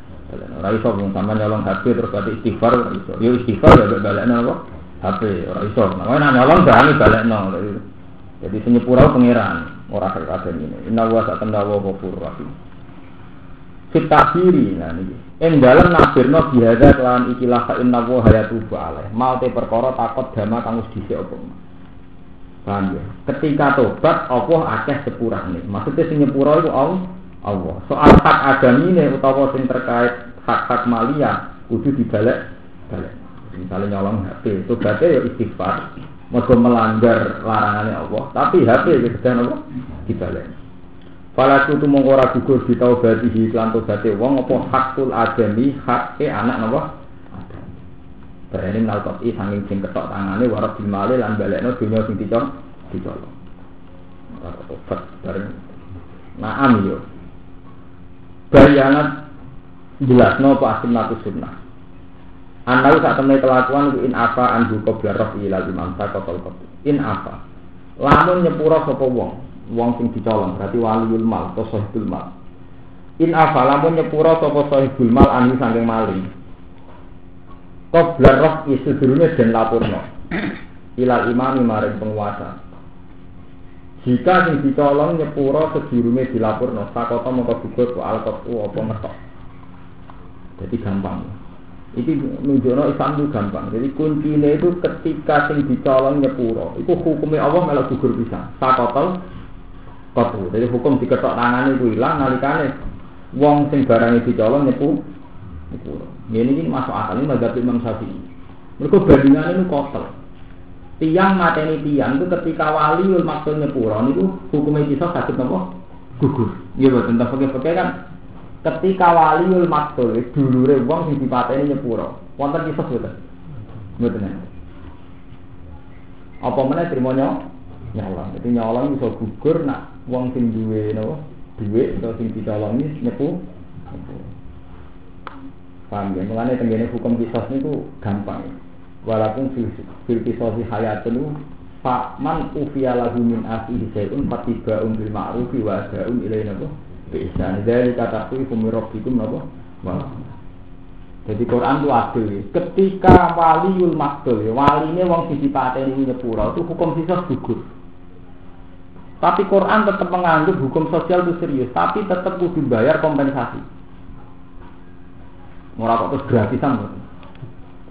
Ora iso wong sampean nyolong HP terus berarti istighfar iso. Yo istighfar ya balekno apa? HP ora iso. Namanya nyolong berani balekno jadi senyepura pangeran ora kabeh ini. Inna wa satanda wa ghafurur rahim. Fit takbiri nah niki. Ing dalem nafirno bihadza lan ikilah fa inna wa hayatu alaih. Mau te perkara takut dama kang wis dhisik apa. Paham ya? Ketika tobat Allah akeh sepurane. Maksudnya sing nyepura iku Allah. Soal hak agamine utawa sing terkait hak-hak malia kudu dibalik balik. Misalnya nyolong HP, tobatnya ya istighfar, Mergo melanggar larangannya Allah, tapi HP kegedean Allah dibalik. Fala kutu mongko ora gugur ditaubati iklan tobaté wong apa hakul adami hak e anak napa? Berani nalkot i sanging sing ketok tangane warak dimale lan balekno dunya sing dicol dicolong. Ora tobat bareng. Naam yo. Bayanat jelasno apa asunnatus sunnah. Anau saat temen kelakuan in apa anhu qabla rafi ila imam sakotol qabla. In apa? Lamun nyepura sapa wong, wong sing dicolong berarti waliul mal atau sahibul mal. In apa lamun nyepura sapa sahibul mal anhu saking maling. Qabla rafi sedurunge den lapurno. Ilal imami maring penguasa. Jika sing dicolong nyepura sedurunge dilapurno, sakota mongko gugur ku alqatu apa ngetok. Jadi gampang. Iki nunjukno Islam itu gampang. Jadi kuncinya itu ketika sing dicolong nyepuro, itu hukumnya Allah malah gugur bisa. Sakotol kotu. Jadi hukum diketok tangan itu hilang nalikane wong sing barangnya dicolong nyepu nyepuro. Ini ini masuk akal ini madzhab Imam Syafi'i. Mereka bandingannya itu kotor. Tiang mateni tiang itu ketika wali maksud nyepuro itu hukumnya kisah sakit nopo gugur. Iya betul tentang pakai-pakai kan ketika wali maktul dulure wong sing dipateni nyepuro. Wonten kisah betul. Betul Apa mana terima nyolong. Jadi nyolong bisa gugur nak wong sing duwe napa duit atau sing dicolongi nyepu. Paham ya? Mulane tenggene hukum kisos niku gampang. Walaupun fil kisosi hayatun Pak man ufiya lagu min akhihi sayun fatiba'un bil ma'rufi wa ilaina ihsan. Dari kata kuwi fumirabbikum napa? Wah. Jadi Quran itu adil. Ketika waliul makdul, wali ini wong sisi pateni nyepura itu hukum sisa gugur. Tapi Quran tetap menganggap hukum sosial itu serius, tapi tetap kudu bayar kompensasi. Murah kok terus gratisan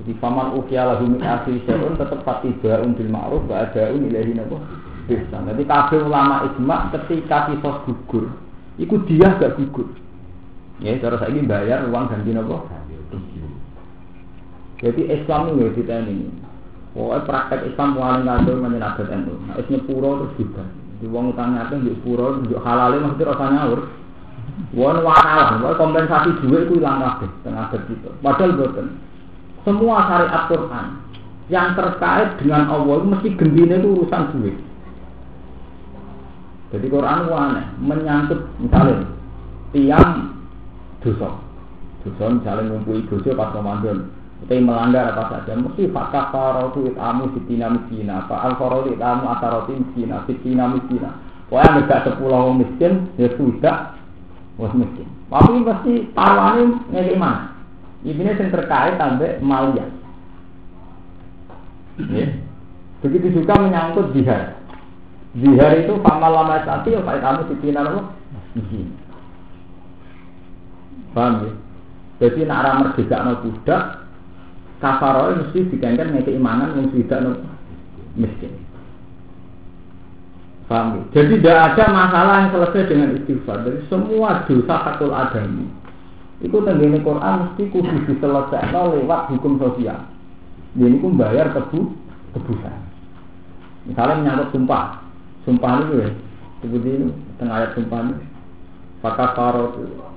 Jadi paman ukia lahu min asli syai'un tetap fatiba'un bil ma'ruf wa ada'un ilahi nabo bisa. Jadi kabeh ulama ijma ketika kisos gugur, itu dia gak gugur. Ya, cara saya ini bayar uang ganti nabo jadi Islam itu kita ini. Pokoknya praktek Islam paling ngatur menyenabat NU. Nah, isnya puro terus juga. Di uang utangnya itu di puro, di halalnya maksudnya rasanya ngawur. Wong wakal, wong kompensasi duit itu hilang kabeh tengah gitu. Padahal boten. Semua syariat Quran yang terkait dengan Allah mesti gendine itu urusan duit. Jadi Quran itu aneh, menyangkut misalnya tiang dosa. Dosa misalnya ngumpuli dosa pas Ramadan. Kita melanggar apa saja mesti fakah farotu itamu sitina miskina fa al farotu itamu asaroti miskina sitina miskina pokoknya negak sepuluh orang miskin ya sudah was miskin. Tapi pasti taruhannya ngeli mana? Ini yang terkait sampai malia ya. begitu juga menyangkut jihad jihad itu famal lama sati ya pak itamu sitina miskin paham ya jadi nak ramah merdeka no budak kafaro mesti digangkan ngeke imanan yang tidak miskin. Paham ya? Jadi tidak ada masalah yang selesai dengan istighfar. Jadi semua dosa fakul adami itu tenggine Quran mesti kudu diselesaikan lewat hukum sosial. Jadi pun bayar tebu tebusan. Misalnya menyangkut sumpah, sumpah itu ya, seperti ini tengah ayat sumpah ini. Fakar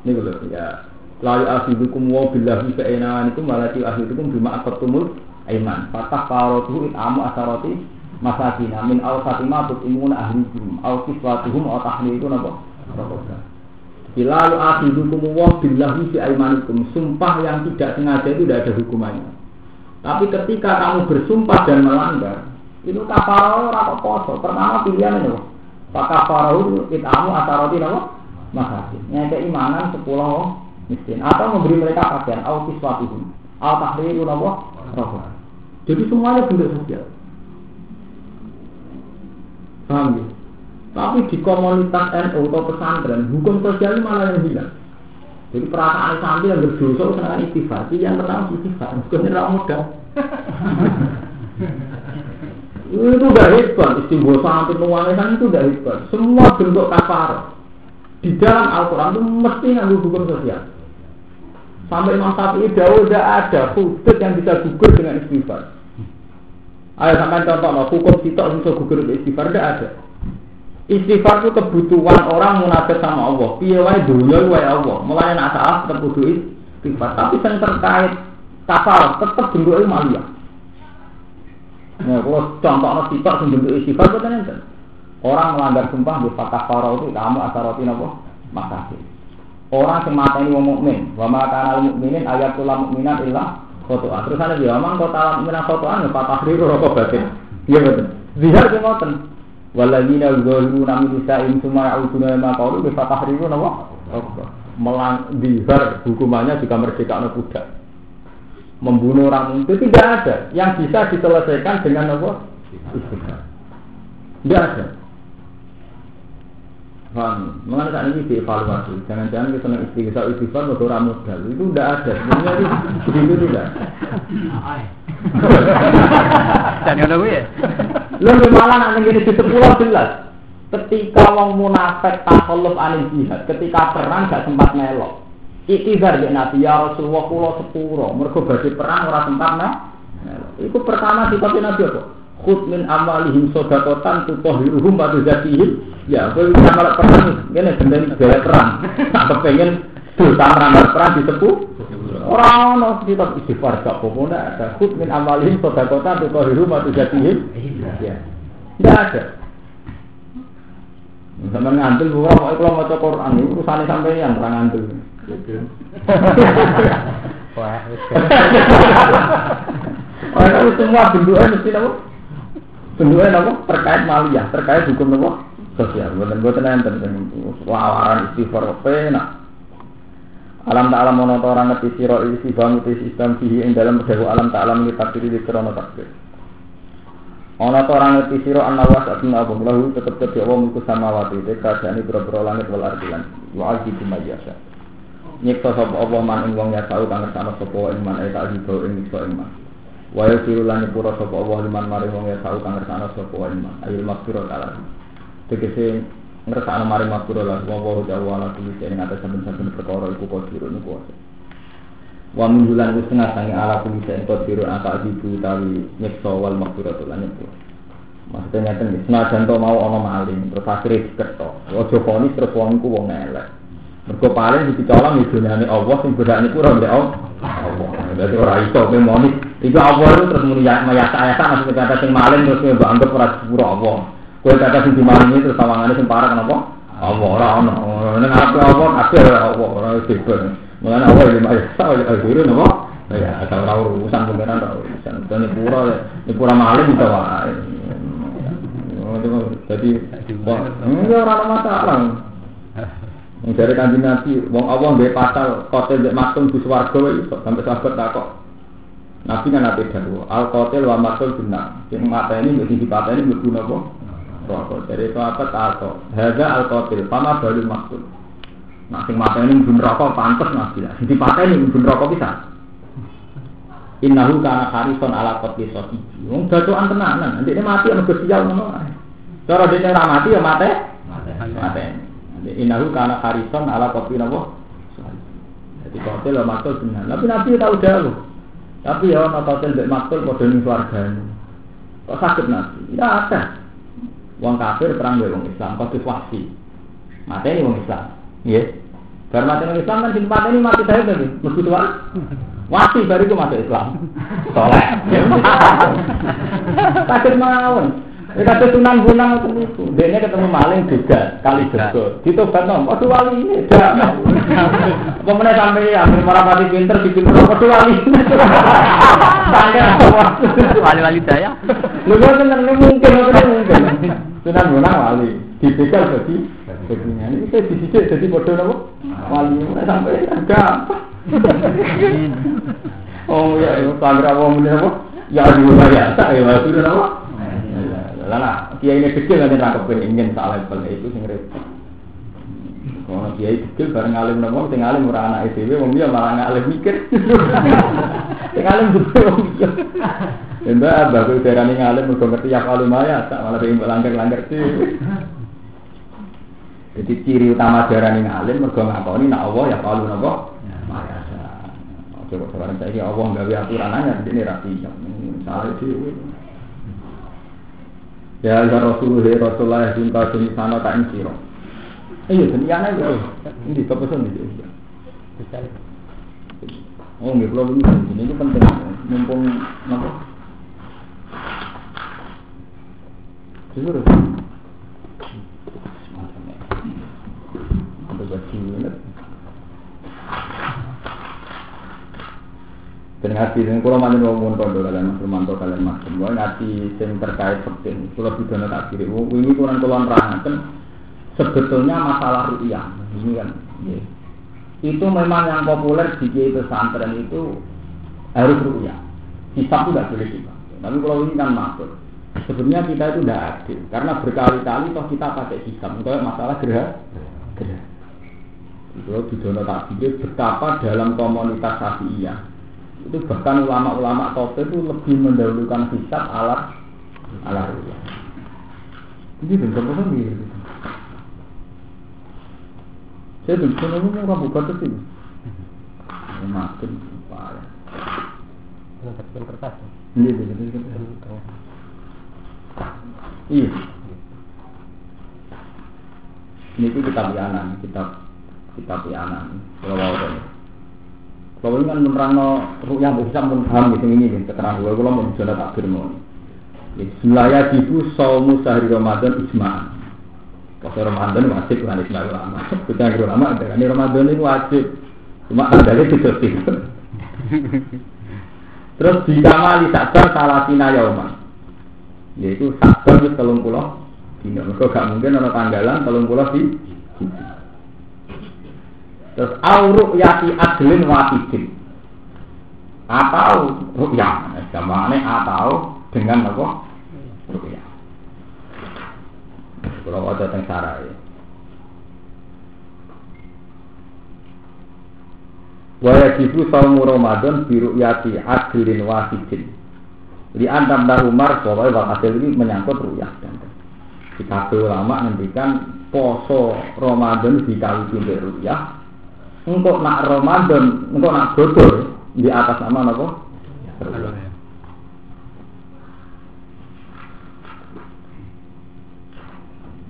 ini loh ya La yu'akhidukum wa billahi fa'inanikum wa la yu'akhidukum bima aqattumul aiman. Fatah farotuhu it'amu asarati masakina min aw fatima tutimuna ahlikum aw kiswatuhum aw tahliku napa? Bila yu'akhidukum wa billahi fa'imanikum. Sumpah yang tidak sengaja itu tidak ada hukumannya. Tapi ketika kamu bersumpah dan melanggar, itu kafarau ora poso. Pertama pilihan itu. Pak kafarau it'amu asarati napa? Masakin. Nyata imanan sepuluh miskin atau memberi mereka pakaian au kiswatihum au tahriru nawa rohah jadi semuanya bentuk sosial paham ya? tapi di komunitas NU atau pesantren hukum sosial ini malah yang hilang jadi perasaan santri yang berdosa senang istighfar yang pertama istighfar bukan tidak mudah itu udah hebat istighfar sampai nuangan itu udah hebat semua bentuk kafar di dalam Al-Quran itu mesti nganggu hukum sosial Sampai Imam Syafi'i Daud tidak ada hudud yang bisa gugur dengan istighfar. Ayo sampai contoh, no, hukum sitok bisa gugur dengan istighfar tidak ada. Istighfar itu kebutuhan orang munafik sama Allah. Piye wae dunia wae Allah. Mulai nak tetap istighfar. Tapi yang terkait kafal tetap bentuknya malia. Ya, kalau contoh no sitok sing bentuk istighfar itu kan Orang melanggar sumpah di fakah itu kamu asaroti apa? Makasih. Orang yang mata ini mukmin, wa ma kana mukminin ayatul mukminan illa khotoan. Terus ana dia kota mukminan khotoan ya patah riru rokok batin. Iya betul. Waladina yughiruna min nisa'in summa ya'uduna ma qalu bi fatah riru napa? Melang zihar hukumannya juga merdeka budak. Membunuh orang itu tidak ada yang bisa diselesaikan dengan apa? Istighfar. Tidak ada. Paham? Mengenai saat ini dievaluasi. Jangan-jangan kita senang istighfar, istighfar mau orang modal. Itu tidak ada. Sebenarnya itu begitu tidak. Dan yang ya? Lalu malah nanti gini di sepuluh jelas. Ketika wong munafik takhalluf anil jihad, ketika perang gak sempat melok. Ikizar ya Nabi ya Rasulullah kula sepuro, mergo badhe perang ora sempat melok. Iku pertama sifat Nabi apa? Khud min amalihim sodakotan tutahhiruhum wa tuzakihim. Ya, kowe bisa malah perang, ngene gendeni gaya perang. Kepengen dosa ramal perang disepuh. Ora ono kitab istighfar gak ndak ada. Khud min amalihim sodakotan tutahhiruhum wa tuzakihim. Ya. Tidak ada. Ngantul bukan mau kalau mau Quran urusannya sampai yang orang ngantul. Wah, Oh, itu semua bentuknya mesti apa? Bentuknya apa? Terkait maliyah, terkait hukum apa? Sosial. Bukan buatan enten lawaran istighfar penak. Alam tak alam monoto orang ngerti siro isi bangun isi islam fihi ing dalam berdahu alam tak alam kita pilih di krono takbir. Ta orang ngerti sira ana wa satun apa lahu tetep kedhe wa mulku samawati te kerajaan boro-boro langit wal ardi lan wa aji bimayasa. Nyiksa sapa Allah man ing wong ya tau kang ngersano sapa ing man eta aji bau ing nyiksa ing man. Wa yusiru lan nyepura sapa Allah liman maring wong ya tau kang ngersano sapa ing man. Ayul maghfirah kala. Tegese ngersano maring maghfirah lan wa wa jawa ala kulli shay'in atas saben-saben perkara iku qadirun iku kuwasa. wa min bulan wis tengah sange ala kumi sen kot biru apa ibu tawi nyekso wal maghfiratu lan nyepur maksudnya ngeten iki senajan mau ana maling terus akhire diketok aja fonis terus wong wong elek mergo paling dicolong di dunyane Allah sing bedane ku ora ndek Allah dadi ora iso memoni iku Allah itu terus muni ya mayasa-yasa maksudnya kata sing maling terus mbok anggap ora sepuro Allah kowe kata sing dimalingi terus sawangane sing parah kenapa Allah ora ono ning ati Allah kabeh ora Allah ora sibuk awal lima ya, tahu ya guru. Ya, tahu urusan pengiran tahu urusan. Ini pura, pura bisa wae. Jadi, ini orang masalah. Yang dari kanji nabi, wong Allah dia pasal kotel dia maktum di swargo itu sampai sahabat takok. Nabi kan nabi dahulu, al kotel wa maktul benar. Yang mata ini mesti dipatah ini berguna kok. Rokok dari sahabat takok. Harga al kotel, pama baru maktul. Nah, sing mata ini mbun rokok pantes nabi lah. Di mata ini mbun rokok bisa. Innahu kana harison ala qatli sodi. Wong gacokan tenanan. Nanti ini mati ana sial ngono. Cara ora mati ya mate. Mate. Innahu kana harison ala qatli napa? Jadi kotel lah maktul benar. Tapi nabi tahu jauh. Tapi ya ana kotel mbek maktul padha ning swargane. Kok sakit nabi? Ya ada. Wong kafir perang mbek wong Islam, kotel wasi. Mate ini wong Islam. Iya. Bar mati nang Islam kan sing ini mati saya tadi, mesti tua. Mati baru itu masuk Islam. Soleh. Takut mawon. Ya kata sunan gunang itu. Dia ketemu maling juga kali juga. Ditobat nom. Waduh wali ini. Apa mana sampai ya? Marah mati pinter di pinter. Waduh wali. Sampai apa? Wali-wali daya. Lu kan mungkin mungkin. Sunan gunang wali. Dibekal jadi Begini, ini saya disidik jadi bodoh nopo. Wali sampai ada. Oh ya, itu sandra wong ini nopo. Ya dulu ya, tak ya itu nopo. Kiai ini kecil nanti nangkep ingin tak level itu sing repot. Kalau kiai kecil bareng alim nopo, sing alim ora anak itu, wong dia malah ngalim mikir. Sing alim juga wong dia. Mbak abah kuwi darani ngalim mergo ngerti ya kalau maya, tak malah pengen langgar-langgar sih. Jadi ciri utama darah ini ngalim mergo ngakoni nak Allah ya kalau napa? Mayasa. Coba sekarang saya Allah gawe aturan aja di sini rapi. Salah itu. Ya ya Rasulullah Rasulullah cinta sini sana tak insiro. Iya, senian aja. Ini kepesan ini. Oh, nggak perlu ini. Ini penting. Mumpung napa? Jujur. baju Dan ngaji sing kula manjen wong mun kondo kalian Mas Romanto kalian Mas Semua ngaji sing terkait penting. Kula bidono tak kiri. Wingi kurang kula nerangaken sebetulnya masalah rupiah. Ini kan. Itu memang yang populer di kiai pesantren itu harus rupiah. Hisab tidak boleh kita. Tapi kalau ini kan masuk. Sebenarnya kita itu tidak adil karena berkali-kali toh kita pakai hisab untuk masalah gerah gerah. Itu Bidono tak pikir betapa dalam komunitas Syafi'iyah itu bahkan ulama-ulama tauhid itu lebih mendahulukan hisab alat alat ruya. Jadi bentuk apa? Saya bentuk apa mau kamu buka tuh sih? Makin parah. Bentuk kertas. Iya, bentuk. Iya. Ini itu kitab Yanan, kitab kitab Yanan, mau. Kalau kan menerangno rukyah bisa pun paham gitu ini. Keterangan gue kalau mau bisa tak firman. Bismillah jibu saumu sehari Ramadan ijma'an. Kalau Ramadan wajib kan ijma ulama. Kita ulama ini Ramadan ini wajib. Cuma ada itu Terus dikamali sabar salatina yauman. Yaitu sabar itu telung pulau. Mereka gak mungkin ada tanggalan telung pulau di Terus auruk yati adlin wahidin. Atau rukyah. Gampangnya atau dengan apa? Rukyah. Kalau ada teng sarai. Wa yajibu saumu Ramadan biru yati adlin wahidin. Li antam dah Umar wal hasil ini menyangkut ruyah dan kita ulama ngendikan poso Ramadan dikali pindah ruyah. Engkau nak Ramadan, engkau nak bodor di atas nama apa?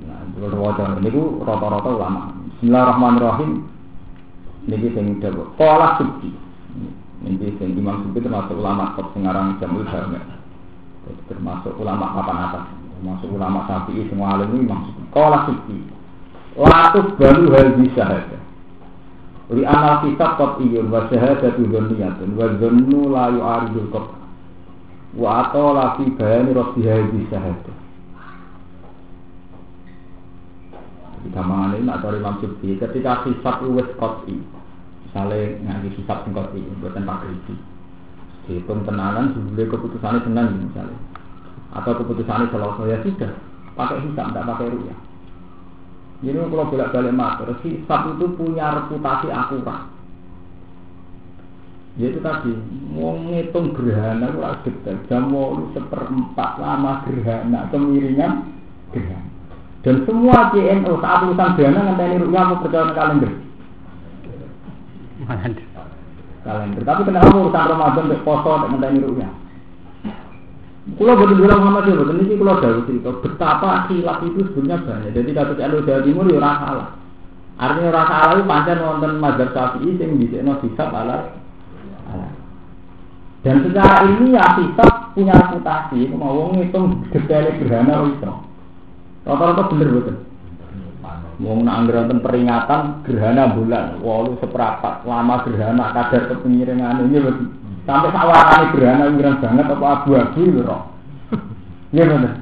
Nah, kalau wajah ini rata-rata ulama. Bismillahirrahmanirrahim. Niki sing dawuh. Qala Subki. Niki sing Imam Subki termasuk ulama top sengarang Jamul Jarmi. Termasuk ulama papan atas. Termasuk ulama Syafi'i semua alim ini Imam. Qala Subki. Latus baru hal bisa ada. Li anal kitab kot iyun wa syahadatu dzanniyatun wa dzannu la yu'aridul qat. Wa atola fi bayani rabbiha bi syahadah. Kita mengenai nak dari Imam Subki ketika hisab uwes kot'i misalnya ngaji hisab sing kot'i buatan pak kriti dihitung tenanan sebelum keputusannya senang misalnya. Atau keputusannya selesai ya sudah pakai hisab tidak pakai ruya jadi kalau bolak balik matur hisab itu punya reputasi akurat yaitu tadi mau ngitung gerhana itu lagi detail jam mau seperempat lama gerhana kemiringan gerhana dan semua JNO saat urusan dana ngenteni rupiah aku percaya kalender. Kalender. Tapi kenapa urusan Ramadan poso ngenteni rupiah? Kulo betul bilang Muhammad ya, betul ini kulo dari cerita betapa khilaf itu sebenarnya banyak. Jadi kasus LO Jawa Timur ya ora salah. Artinya ora salah itu pancen wonten mazhab Syafi'i sing dhisikno hisab ala. Dan secara ilmiah hisab punya reputasi, mau ngitung detail gerhana itu. Rata-rata bener betul. Mau nak anggaran peringatan gerhana bulan, walu seperapat lama gerhana kadar kepemiringan ini betul. Sampai sawarane gerhana wiran banget apa abu-abu lho roh. Iya bener.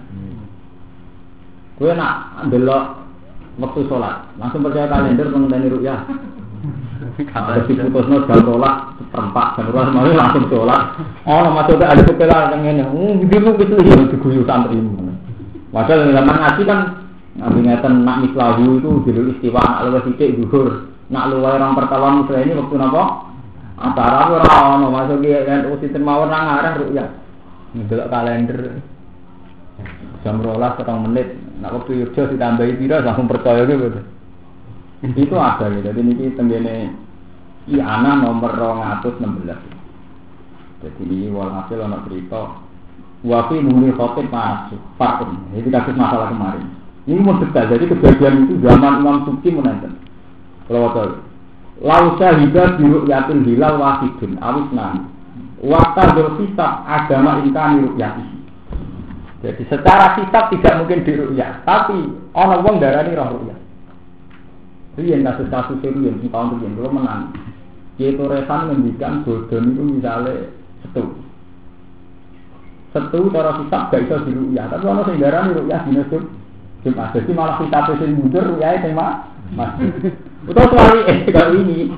Kowe nak ndelok waktu sholat, langsung percaya kalender mengenai rukyah. Kalau diputusno jam rolas seperempat, jam rolas mau langsung sholat. Oh, masuk ke ada kepala yang ini. Hmm, dulu itu ya diguyu santri. Padahal zaman ngaji kan Nabi ngeten nak mislahu itu dulu istiwa nak luwes sithik zuhur. Nak luwes orang pertama mislah ini waktu napa? Antara ora ono masuk ki kan sinten mawon nang arah ruya. Ndelok kalender. Jam rolas setengah menit. Nak waktu Yogyo ditambahi pira langsung percaya gitu. Itu ada gitu. Jadi niki tenggene Iana nomor 216. Jadi ini walhasil ono cerita Wafi muni khotib masuk Fakum Ini kasus masalah kemarin Ini mau Jadi kejadian itu zaman Imam Suki menonton Kalau tahu Lausa hibah biru yatin hilal wasidun Awis nani. Wakta berkitab agama inkani rukyati Jadi secara kitab tidak mungkin dirukyat Tapi orang wong darani roh rukyat Rian kasus-kasus serius Di tahun rian Kalau menang. Yaitu resan mendikan bodon itu misalnya Setu. Setu cara kitab gak iso diruya tapi ono sing darani ruya dina Jumat. Jadi malah kitab sing mundur ruya sing mah masih utawa soal eh kalau ini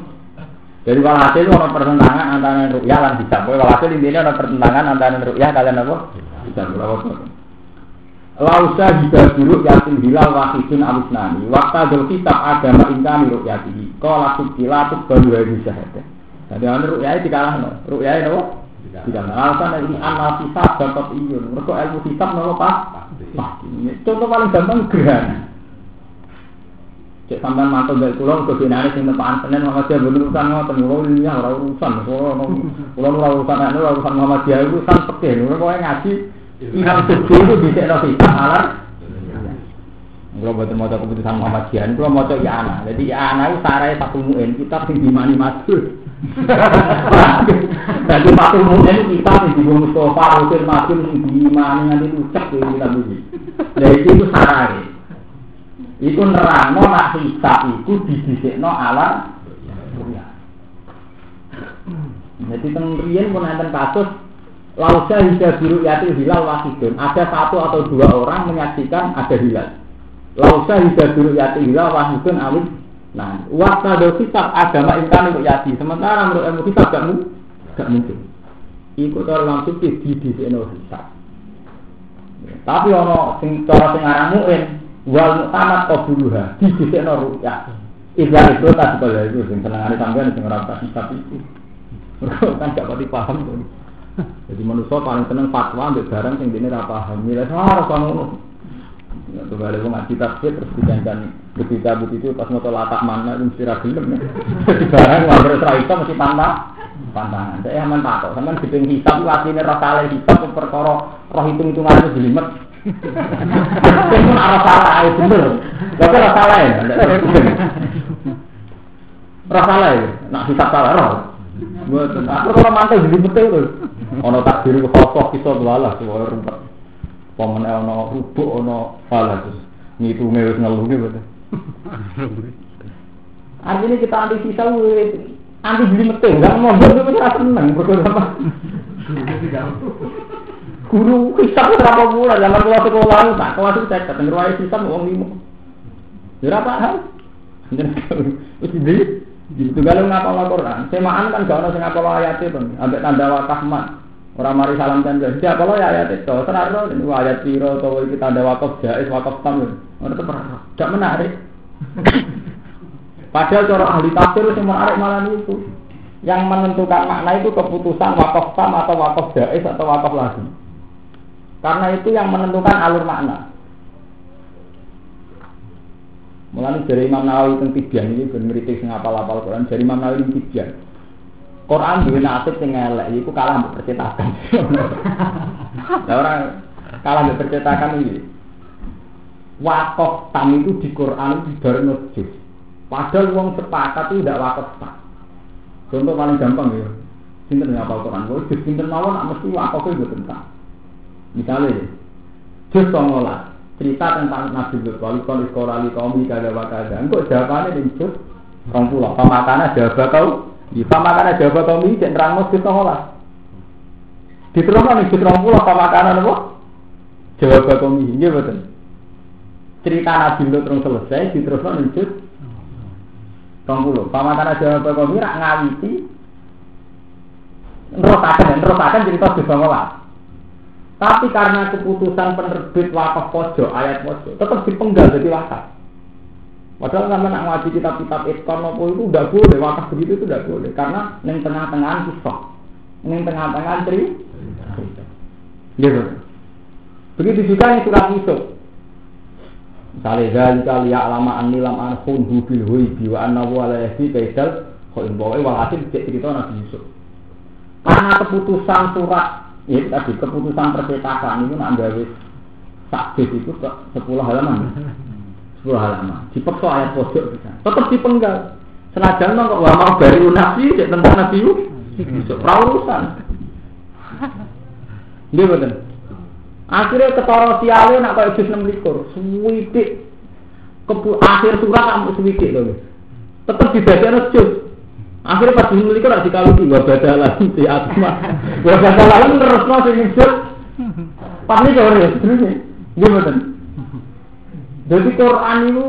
jadi walhasil ono pertentangan antara ruya lan kitab walhasil intinya ono pertentangan antara ruya kalian apa? Kitab berapa Lausa jika buruk yakin hilal wahidun alusnani Waktu dul kitab agama ingkani rukyatihi Kala subkila tuk baru hari syahadah Jadi ada rukyai dikalah no Rukyai no tidak. Alasan ini amal hisab dapat iyun. Mereka ilmu hisab nopo pas. Contoh paling gampang gerhana. Cek sampean mantu mbek kula kok dinane sing tepaan Senin Muhammadiyah bener urusan ngoten kula ini ora urusan kula kula ora urusan nek ora urusan Muhammadiyah iku kan pekeh kula kok ngaji Imam Subuh itu bisa no kita alar Kalau buat mau keputusan Muhammadiyah, kalau mau ya anak. Jadi ya itu sarai satu muin, kita sing dimani masuk. Jadi satu kita sing di Mustafa, Rasul Masuk, sing dimani nanti ucap di kita begini. Jadi itu sarai. Iku nerangno nak hisab iku didhisikno alam ruya. Jadi teng riyen pun enten kasus Lausa hingga biru yati hilal wasidun. Ada satu atau dua orang menyaksikan ada hilal. Lausa hingga biru yati hilal wasidun alim. Nah, waktu ada agama imkan untuk yati. Sementara menurut ilmu kitab gak mungkin. Gak mungkin. Iku cara langsung di di hisab. Tapi ono sing cara sing wal muktamad qabuluha di disekno ruya. Iza itu tak sekolah itu sing senengane sampean sing ora tak hisab itu. kan gak pati paham tuh. Jadi manusia paling seneng fatwa ambil barang yang ini tidak paham. Nilai harus ngono. Ya, tuh balik mau ngaji tafsir terus dijanjikan ketika begitu pas mau latak mana itu mesti ragilem. Jadi barang nggak bersra itu mesti pantang pantangan. Saya aman takut. Sama gedeng hisap ini rasa lain hisap perkara roh hitung hitungan itu jelimet. Itu arah salah, ah, itu bener. Gak ada rasa lain. Rasa lain, nak bisa salah roh. Aku kalau mantel jadi betul tuh. Ono tak diri kosong kita belalah tuh orang rumput. Paman El eh, no rubu, ono falah tuh. Nitu ngelus ngeluh gitu. Artinya kita anti sisa, anti jadi betul. enggak mau jadi betul, seneng. Berkurang apa? Guru hisab berapa bulan zaman kelas sekolah tak kelas itu saya kata ngeruai hisab uang lima. Ya paham. Wis di Gitu kalau ngapal Quran, semaan kan gak ada sing ngapal ayat itu, ambek tanda wakaf mat. Orang mari salam tanda. Siapa lo ya ayat itu? Terus ini ayat piro atau itu tanda wakaf jais wakaf tam. Itu pernah. Gak menarik. Padahal cara ahli tafsir itu menarik malah itu. Yang menentukan makna itu keputusan wakaf tam atau wakaf jais atau wakaf lagi. Karena itu yang menentukan alur makna. Mulai dari Imam Nawawi tentang tibian ini bermeritik sing apal-apal Quran dari Imam Nawawi tentang tibian. Quran duwe nasib sing elek iku kalah mbek percetakan. Lah orang kalah mbek percetakan ini. Wakaf tam itu di Quran itu baru juz. Padahal wong sepakat itu tidak wakaf tam. Contoh paling gampang ya. Sinten ngapal Quran, kok juz sinten mawon nak mesti wakaf itu tentang. Misalnya, juz 19 cerita tentang Nabi Lut wali kon sekolah li kaum kada wa kada. Engko jawabane ning juz 20. Pamakana jawab kau di pamakanan Jawa kaum ini cek terang mesti sekolah. Di terus nih di terang pulau pamakanan apa? Jawa kaum ini, iya betul. Cerita Nabi Lut terus selesai, di terus nih di terang pulau. Pamakanan Jawa kaum ini rak ngawiti. Terus akan, terus akan cerita di sekolah. Tapi karena keputusan penerbit wakaf pojok, ayat pojok, tetap dipenggal jadi wakaf. Padahal sama nak ngaji kitab-kitab nopo itu udah boleh, wakaf begitu itu udah boleh. Karena neng tengah-tengah kisah, neng tengah-tengah tri. Gitu. Begitu juga yang surat Yusuf. Misalnya dari kali ya lama anilam anhun hubil hui biwa anawu alayhi kaisal koin bawa walhasil cerita Nabi Yusuf. Karena keputusan surat ya tadi keputusan percetakan itu nak gawe sak itu ke sepuluh halaman. 10 halaman. Dipeksa ayat pojok. Tetap dipenggal. Senajan mah kok mau dari nabi cek tentang nabi Yusuf urusan. Dia betul. Akhirnya ketara siale nak kaya jus 6 likur. Suwidik. Kebu akhir surat kamu suwidik loh. Tetap dibaca jus. Akhirnya pas jus 6 likur nak dikalu dua badalan di atma. Dua badalan terus masih jus. Pas ini kau ya, dia betul. Jadi Quran itu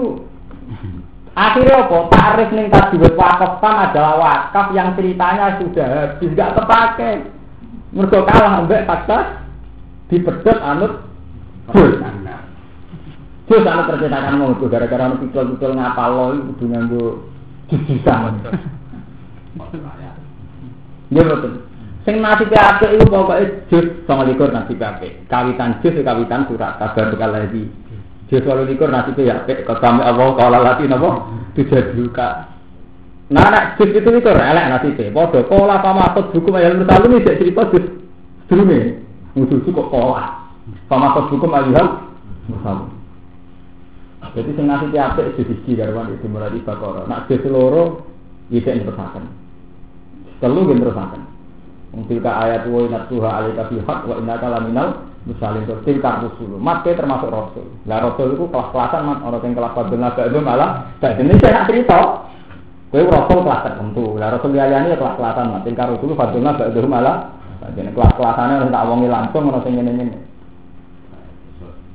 akhirnya apa? Tarif ning tajwid wakaf kan adalah wakaf yang ceritanya sudah habis nggak terpakai. Mergo kalah ambek fakta dipedot anut full. Terus anut percetakan mau itu gara-gara anut pikul-pikul ngapal lo itu kudu nganggo jujusan. Ya betul. Sing nasib apik iku pokoke jus 29 nasib apik. Kawitan jus kawitan surat kabar bekal lagi. Walu likur nasibnya ya apik kok kami Allah kala lati napa tujuh duka. Nah nek juz itu likur elek nasibnya. Padha kala pamakot hukum ayat mursalun iki cerita juz sedurunge. Musuh kok kala. Pamakot hukum ayat mursalun. Jadi sing nasibnya apik juz siji karwan itu mulai bakara. Nak juz loro iki terusaken. Telu nggih terusaken. Mungkin ayat wa inna tuha alika fi haq wa innaka laminal misalnya itu tilkar rusul. Mati termasuk rasul. Lah rasul itu kelas-kelasan mat orang yang kelas fadil naga itu malah ini saya cerita. Kue rasul kelas tertentu. Lah rasul liyane kelas-kelasan mat tilkar rusul fadil naga itu malah jadi kelas-kelasannya harus tak wongi langsung orang yang ini ini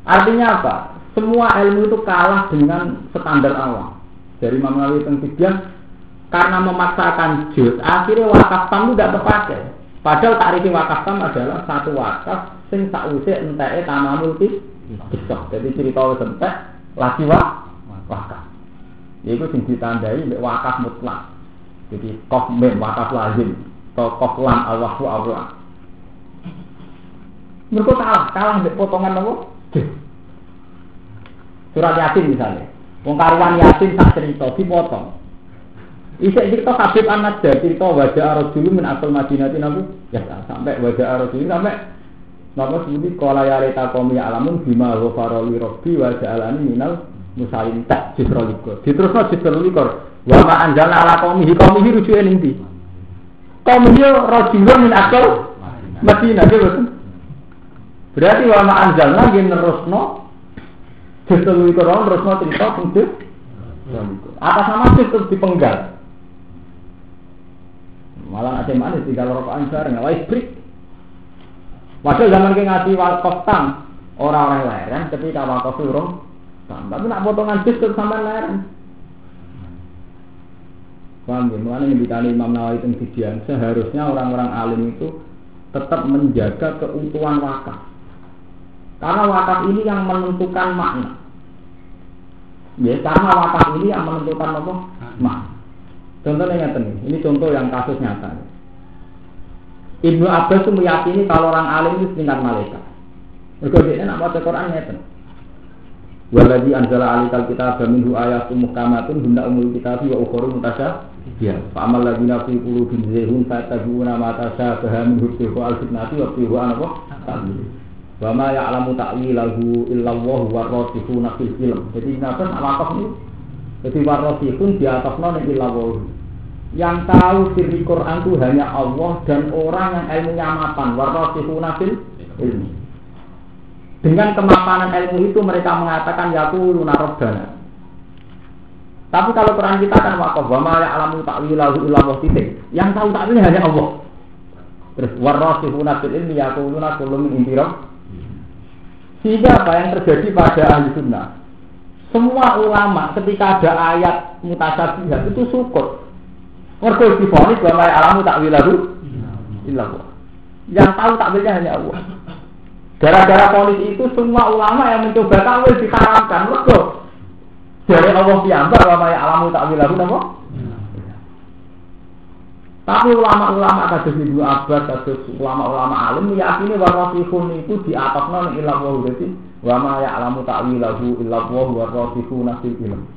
artinya apa? Semua ilmu itu kalah dengan standar awam dari Imam Nawawi tentang karena memaksakan juz akhirnya wakaf tamu tidak terpakai padahal tarif wakaf tam adalah satu wakaf sing sakwise enteke tamamul kisah. Jadi cerita wis entek lagi wa wakaf. Iku sing ditandai mbek wakaf mutlak. Jadi kof wakaf lazim. Kof lam Allah wa Allah. Mereka kalah, kalah mbek potongan apa? Surat Yasin misalnya. Wong karuan Yasin sak cerita dipotong. Isek cerita Habib An-Najjar cerita wajah Rasul min asal Madinah nabu ya sampai wajah Rasul sampai Napa sebuti kala ya reta komi alamun bima ghafaroli robbi wa ja'alani minal musalim tak justru likur. Diterusno justru likur. Wa ma anjalna ala komi komi ning ndi? Komi yo rajulun min akal Madinah ge boten. Berarti wa ma anjalna nggih nerusno justru likur nerusno cerita fungsi atas nama itu dipenggal. Malah ada mana tinggal rokokan bareng, wah break. Padahal zaman ke ngaji wakaf tam orang-orang leren ketika wakaf tam. Tapi nak potongan jus terus sama leren. Paham ya? Mulanya ditanya Imam Nawawi Tengsidian, seharusnya orang-orang alim itu tetap menjaga keutuhan wakaf. Karena wakaf ini yang menentukan makna. Ya, karena wakaf ini yang menentukan apa? Makna. Contohnya nih, ini contoh yang kasus nyata. Ibnu Abbas itu meyakini kalau orang alim itu setingkat malaikat. Mereka dia nak baca Quran ya Waladi anzala alikal kitab minhu ayatum muhkamatun hunda umul kitab wa ukhoru mutasya Ya, fa'amal lagi nafi puluh bin zehun fa'tabi'una ma tasyabaha min hubtihu al-fitnati wa tihu anapa ta'wil. Wa ma ya'lamu ta'wilahu illallah wa rasihuna fil ilm. Jadi kenapa nak ini? Jadi warasihun di atasnya ning illallah. Yang tahu sirri Quran itu hanya Allah dan orang yang ilmunya mapan. Warasihuna fil ilmi. Dengan kemapanan ilmu itu mereka mengatakan yaquluna rabbana. Tapi kalau Quran kita kan wakaf wa ma ya'lamu ta'wilahu illa titik. Yang tahu takwilnya hanya Allah. Terus warasihuna fil ilmi yaquluna kullu min indi Sehingga apa yang terjadi pada ahli sunnah? Semua ulama ketika ada ayat mutasabihat itu syukur. Mergo difonis wa ma ya'lamu ta'wilahu illa Allah. Yang tahu takwilnya hanya Allah. Gara-gara polis itu semua ulama yang mencoba takwil diharamkan. Mergo dari Allah piyambak wa may alamu ta'wilahu napa? Tapi ulama-ulama kados Ibnu Abbas, kados ulama-ulama alim meyakini warasihun itu di atasnya ning ilah wa dadi wa ma ya'lamu ta'wilahu illa Allah wa rasihuna fil ilm.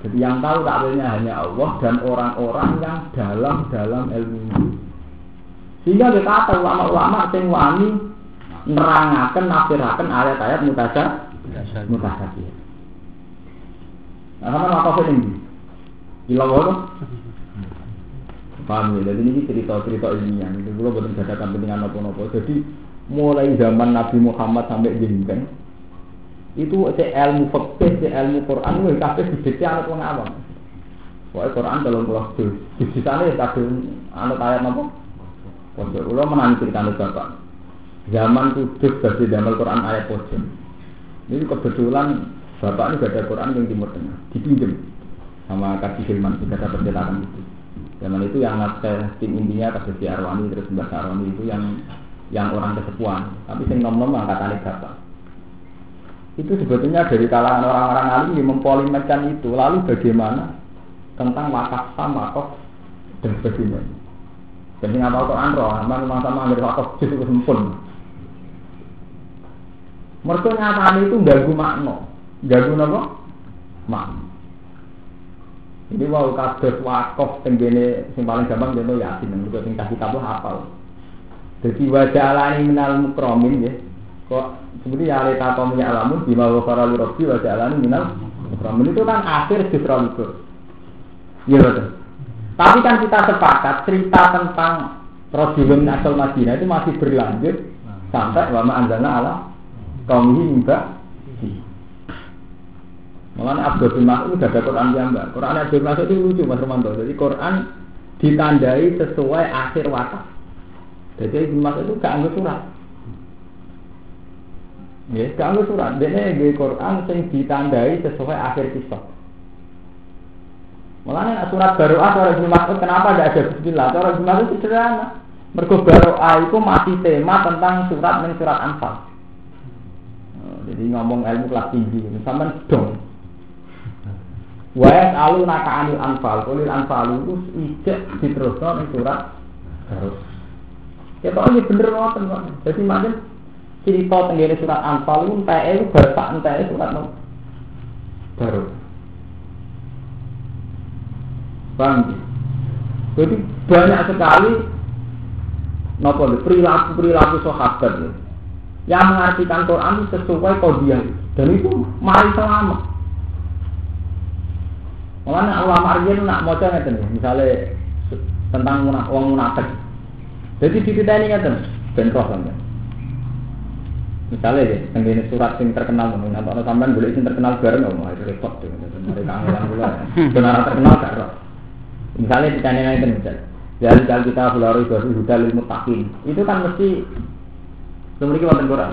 Jadi yang tahu takwilnya hanya Allah dan orang-orang yang dalam dalam ilmu. Sehingga kita kata ulama-ulama sing wani nerangaken nafsiraken ayat-ayat mutasya mutasya. Nah, sama apa sih ini? Hilang apa? Paham ya? Jadi ini cerita-cerita ilmiah. Itu gue betul ada kepentingan apa-apa. Jadi mulai zaman Nabi Muhammad sampai jenjang itu si ilmu fikih, si ilmu Quran itu kabeh didikte anak wong awam. Pokoknya Quran dalam pulau itu di sana ya kabeh anak ayat apa? Pojok ulo menangi cerita bapak. Zaman kudus dari zaman Quran ayat pojok. Ini kebetulan Bapak ini ada Quran yang Timur Tengah, dipinjam sama kasih Hilman tidak ada percetakan itu. Zaman itu yang naskah tim intinya kasih si Arwani terus Mbak Arwani itu yang yang orang kesepuan, tapi sing nom nom angkatan bapak. Itu sebetulnya dari kalangan orang-orang alim yang mempolimekan itu. Lalu bagaimana tentang wakaf sama wakaf dan sebagainya. Jadi nggak tahu Quran roh, sama sama nggak wakaf justru sempun. Mereka nyatanya itu ganggu makna. Jago napa? Mak. Ini wow kados wakaf tenggene sing paling gampang contoh yasin yang juga sing kasih kitab hafal. Jadi wajah alani minal mukromin ya. Kok sebenarnya ya alita kaum ya alamun bima wa faralu rabbi wajah alani minal mukromin itu kan akhir sifra itu. Iya betul. Tapi kan kita sepakat cerita tentang Rojulun asal Madinah itu masih berlanjut sampai wama anzalna ala kaum hingga Makanya Abdul bin Mas'ud sudah ada Quran yang enggak. Quran Abdul Mas'ud itu lucu Mas Romanto. Jadi Quran ditandai sesuai akhir wakaf. Jadi Ibn Mas'ud itu gak anggap surat. Ya, anggap surat. Dia di Quran yang ditandai sesuai akhir kisah. Makanya surat baru ah surat Ibn Mas'ud kenapa tidak ada Bismillah? Surat Ibn Mas'ud sederhana. Mergo baroah itu masih tema tentang surat dan surat Anfal. Oh, jadi ngomong ilmu kelas tinggi, sama dong. Wa alu naka anil anfal, kulil anfal itu ijek diterusno ning surat. Ya kok ini bener kok. Jadi macam cerita tenggene surat anfal itu enteke itu bapak enteke surat no. baru. Bang. Jadi banyak sekali nopo perilaku perilaku sahabat ya. yang mengartikan Quran sesuai kodiah dan itu mari selamat Mulane ulama riyen nak maca ngeten misalnya tentang wong munafik. Jadi dititeni ngeten ben roh sampeyan. Misalnya ya, tenggene surat yang terkenal, nanti orang sampean boleh sing terkenal bareng, oh itu repot tuh, dari kangelan gula, benar terkenal gak roh. Misalnya ditanya nanti misal, ya kalau kita belajar itu sudah ilmu takin, itu kan mesti memiliki wonten Quran,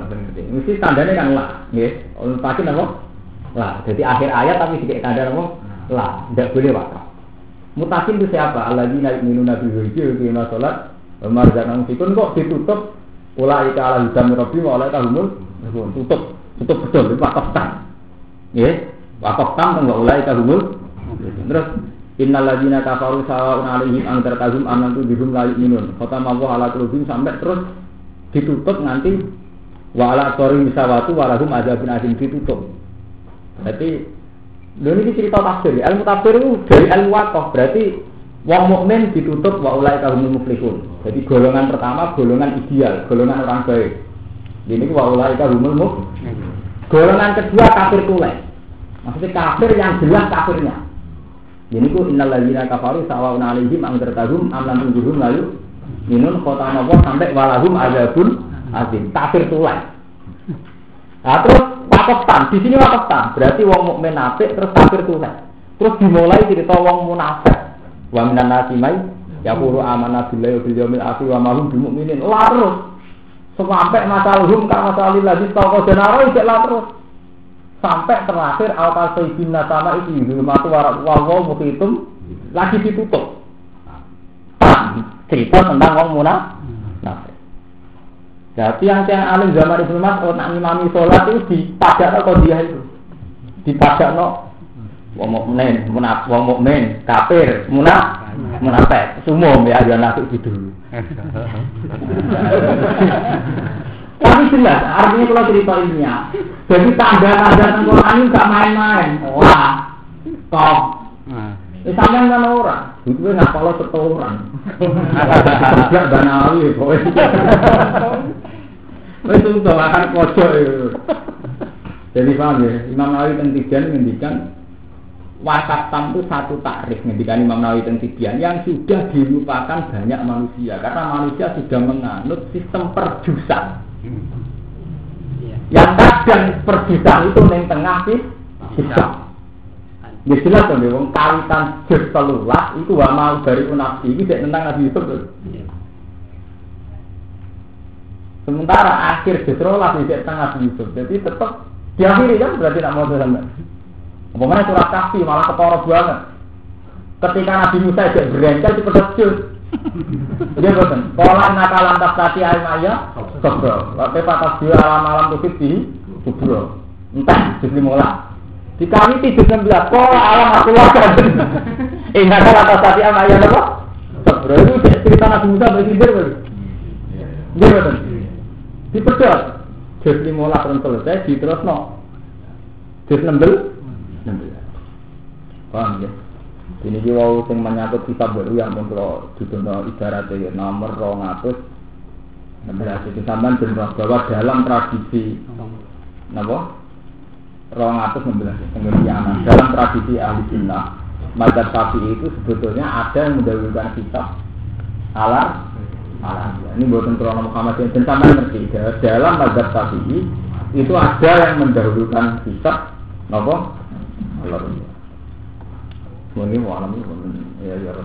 mesti tandanya kan lah, ya, ilmu takin apa? Lah, jadi akhir ayat tapi sedikit tanda apa? lah tidak boleh wakaf. Mutakin itu siapa? Alladzi naik minum nabi hujil di sholat. Marzanang fikun kok ditutup ulai ke ala hidam rabbi wa ulai kahumul tutup tutup betul itu wakaf tam ya wakaf tam enggak ulai kahumul terus Innal ladzina kafaru sawa'un 'alaihim anzartahum am lam tudhum la yu'minun. Khatama Allah ala qulubihim sampai terus ditutup nanti wa ala qari misawatu wa lahum adzabun azim ditutup. Berarti ini cerita tafsir. Ilmu tafsir itu dari ilmu wakaf. Berarti wong mukmin ditutup wa ulai kahumul muflihun. Jadi golongan pertama golongan ideal, golongan orang baik. Ini wa ulai kahumul muflihun. Golongan kedua kafir tulai. Maksudnya kafir yang jelas kafirnya. Ini ku innal ladzina kafaru sawaun alaihim angdartahum am lam tunjurhum lalu minun kota nawa sampai walahum azabun azim. Kafir tulai. Nah, terus wakaf tam. Di sini wakaf tam. Berarti wong mukmin apik terus kafir tulen. Terus dimulai cerita wong munafik. Wa minan nasi mai yaqulu amanna billahi wa bil yawmil akhir wa ma hum bimumin. Larus. Sampai masalahum ka masalil ladzi taqwa denaro iki terus. Sampai terakhir al kasaibin sama itu hurmatu warak wawo mukitum lagi ditutup. Cerita tentang wong munafik. Jadi yang yang alim zaman Ibnu Mas'ud nak ngimami sholat itu dipajak no dia itu. Dipajak no wong mukmin, munaf, wong mukmin, kafir, munaf, munafik, sumum ya dia nasib gitu. Tapi jelas, artinya kalau cerita ya. Jadi tanda-tanda Quran ini gak main-main. Wah, kok. Sampean kan orang, itu nggak kalau setoran. Kerja banawi, pokoknya. Wes itu akan pojok itu. Jadi paham ya, Imam Nawawi tentang tiga wakaf tam itu satu takrif ngendikan Imam Nawawi tentang tiga yang sudah dilupakan banyak manusia karena manusia sudah menganut sistem perjusan. Yang kadang perjusan itu neng tengah sih bisa. Ya jelas dong, wong kawitan jus telulah itu wa mau dari unafsi ini tentang Nabi Yusuf. Sementara akhir justru lah di tengah Yusuf. Jadi tetap diakhiri kan berarti tidak mau sampai. Umpamanya surat kafi malah ketoro banget. Ketika Nabi Musa tidak berencana di pedot Dia bosan. Pola nakal lantas tadi air maya, sobro. Waktu patas dua alam alam tukit di kubro. Entah jadi mola. Di kami tidur sembilan. Pola alam aku lakukan. Eh nakal lantas tadi air maya apa? Sobro itu cerita Nabi Musa bersindir. Dia bosan dipedot jadi lah terus selesai di terus no 16 16. Paham ya? Ini ki wau sing kitab baru yang mun kula dudono ibaratnya nomor 200 16 itu sampean ben roh bahwa dalam tradisi napa? 216 pengertian dalam tradisi ahli sunnah madzhab syafi'i itu sebetulnya ada yang mendahulukan kitab alar alar. Ini buatan krono Muhammad yang sampean ngerti. Dalam madzhab syafi'i itu ada yang mendahulukan kitab napa? Alar 我们完了，我们也要结束了。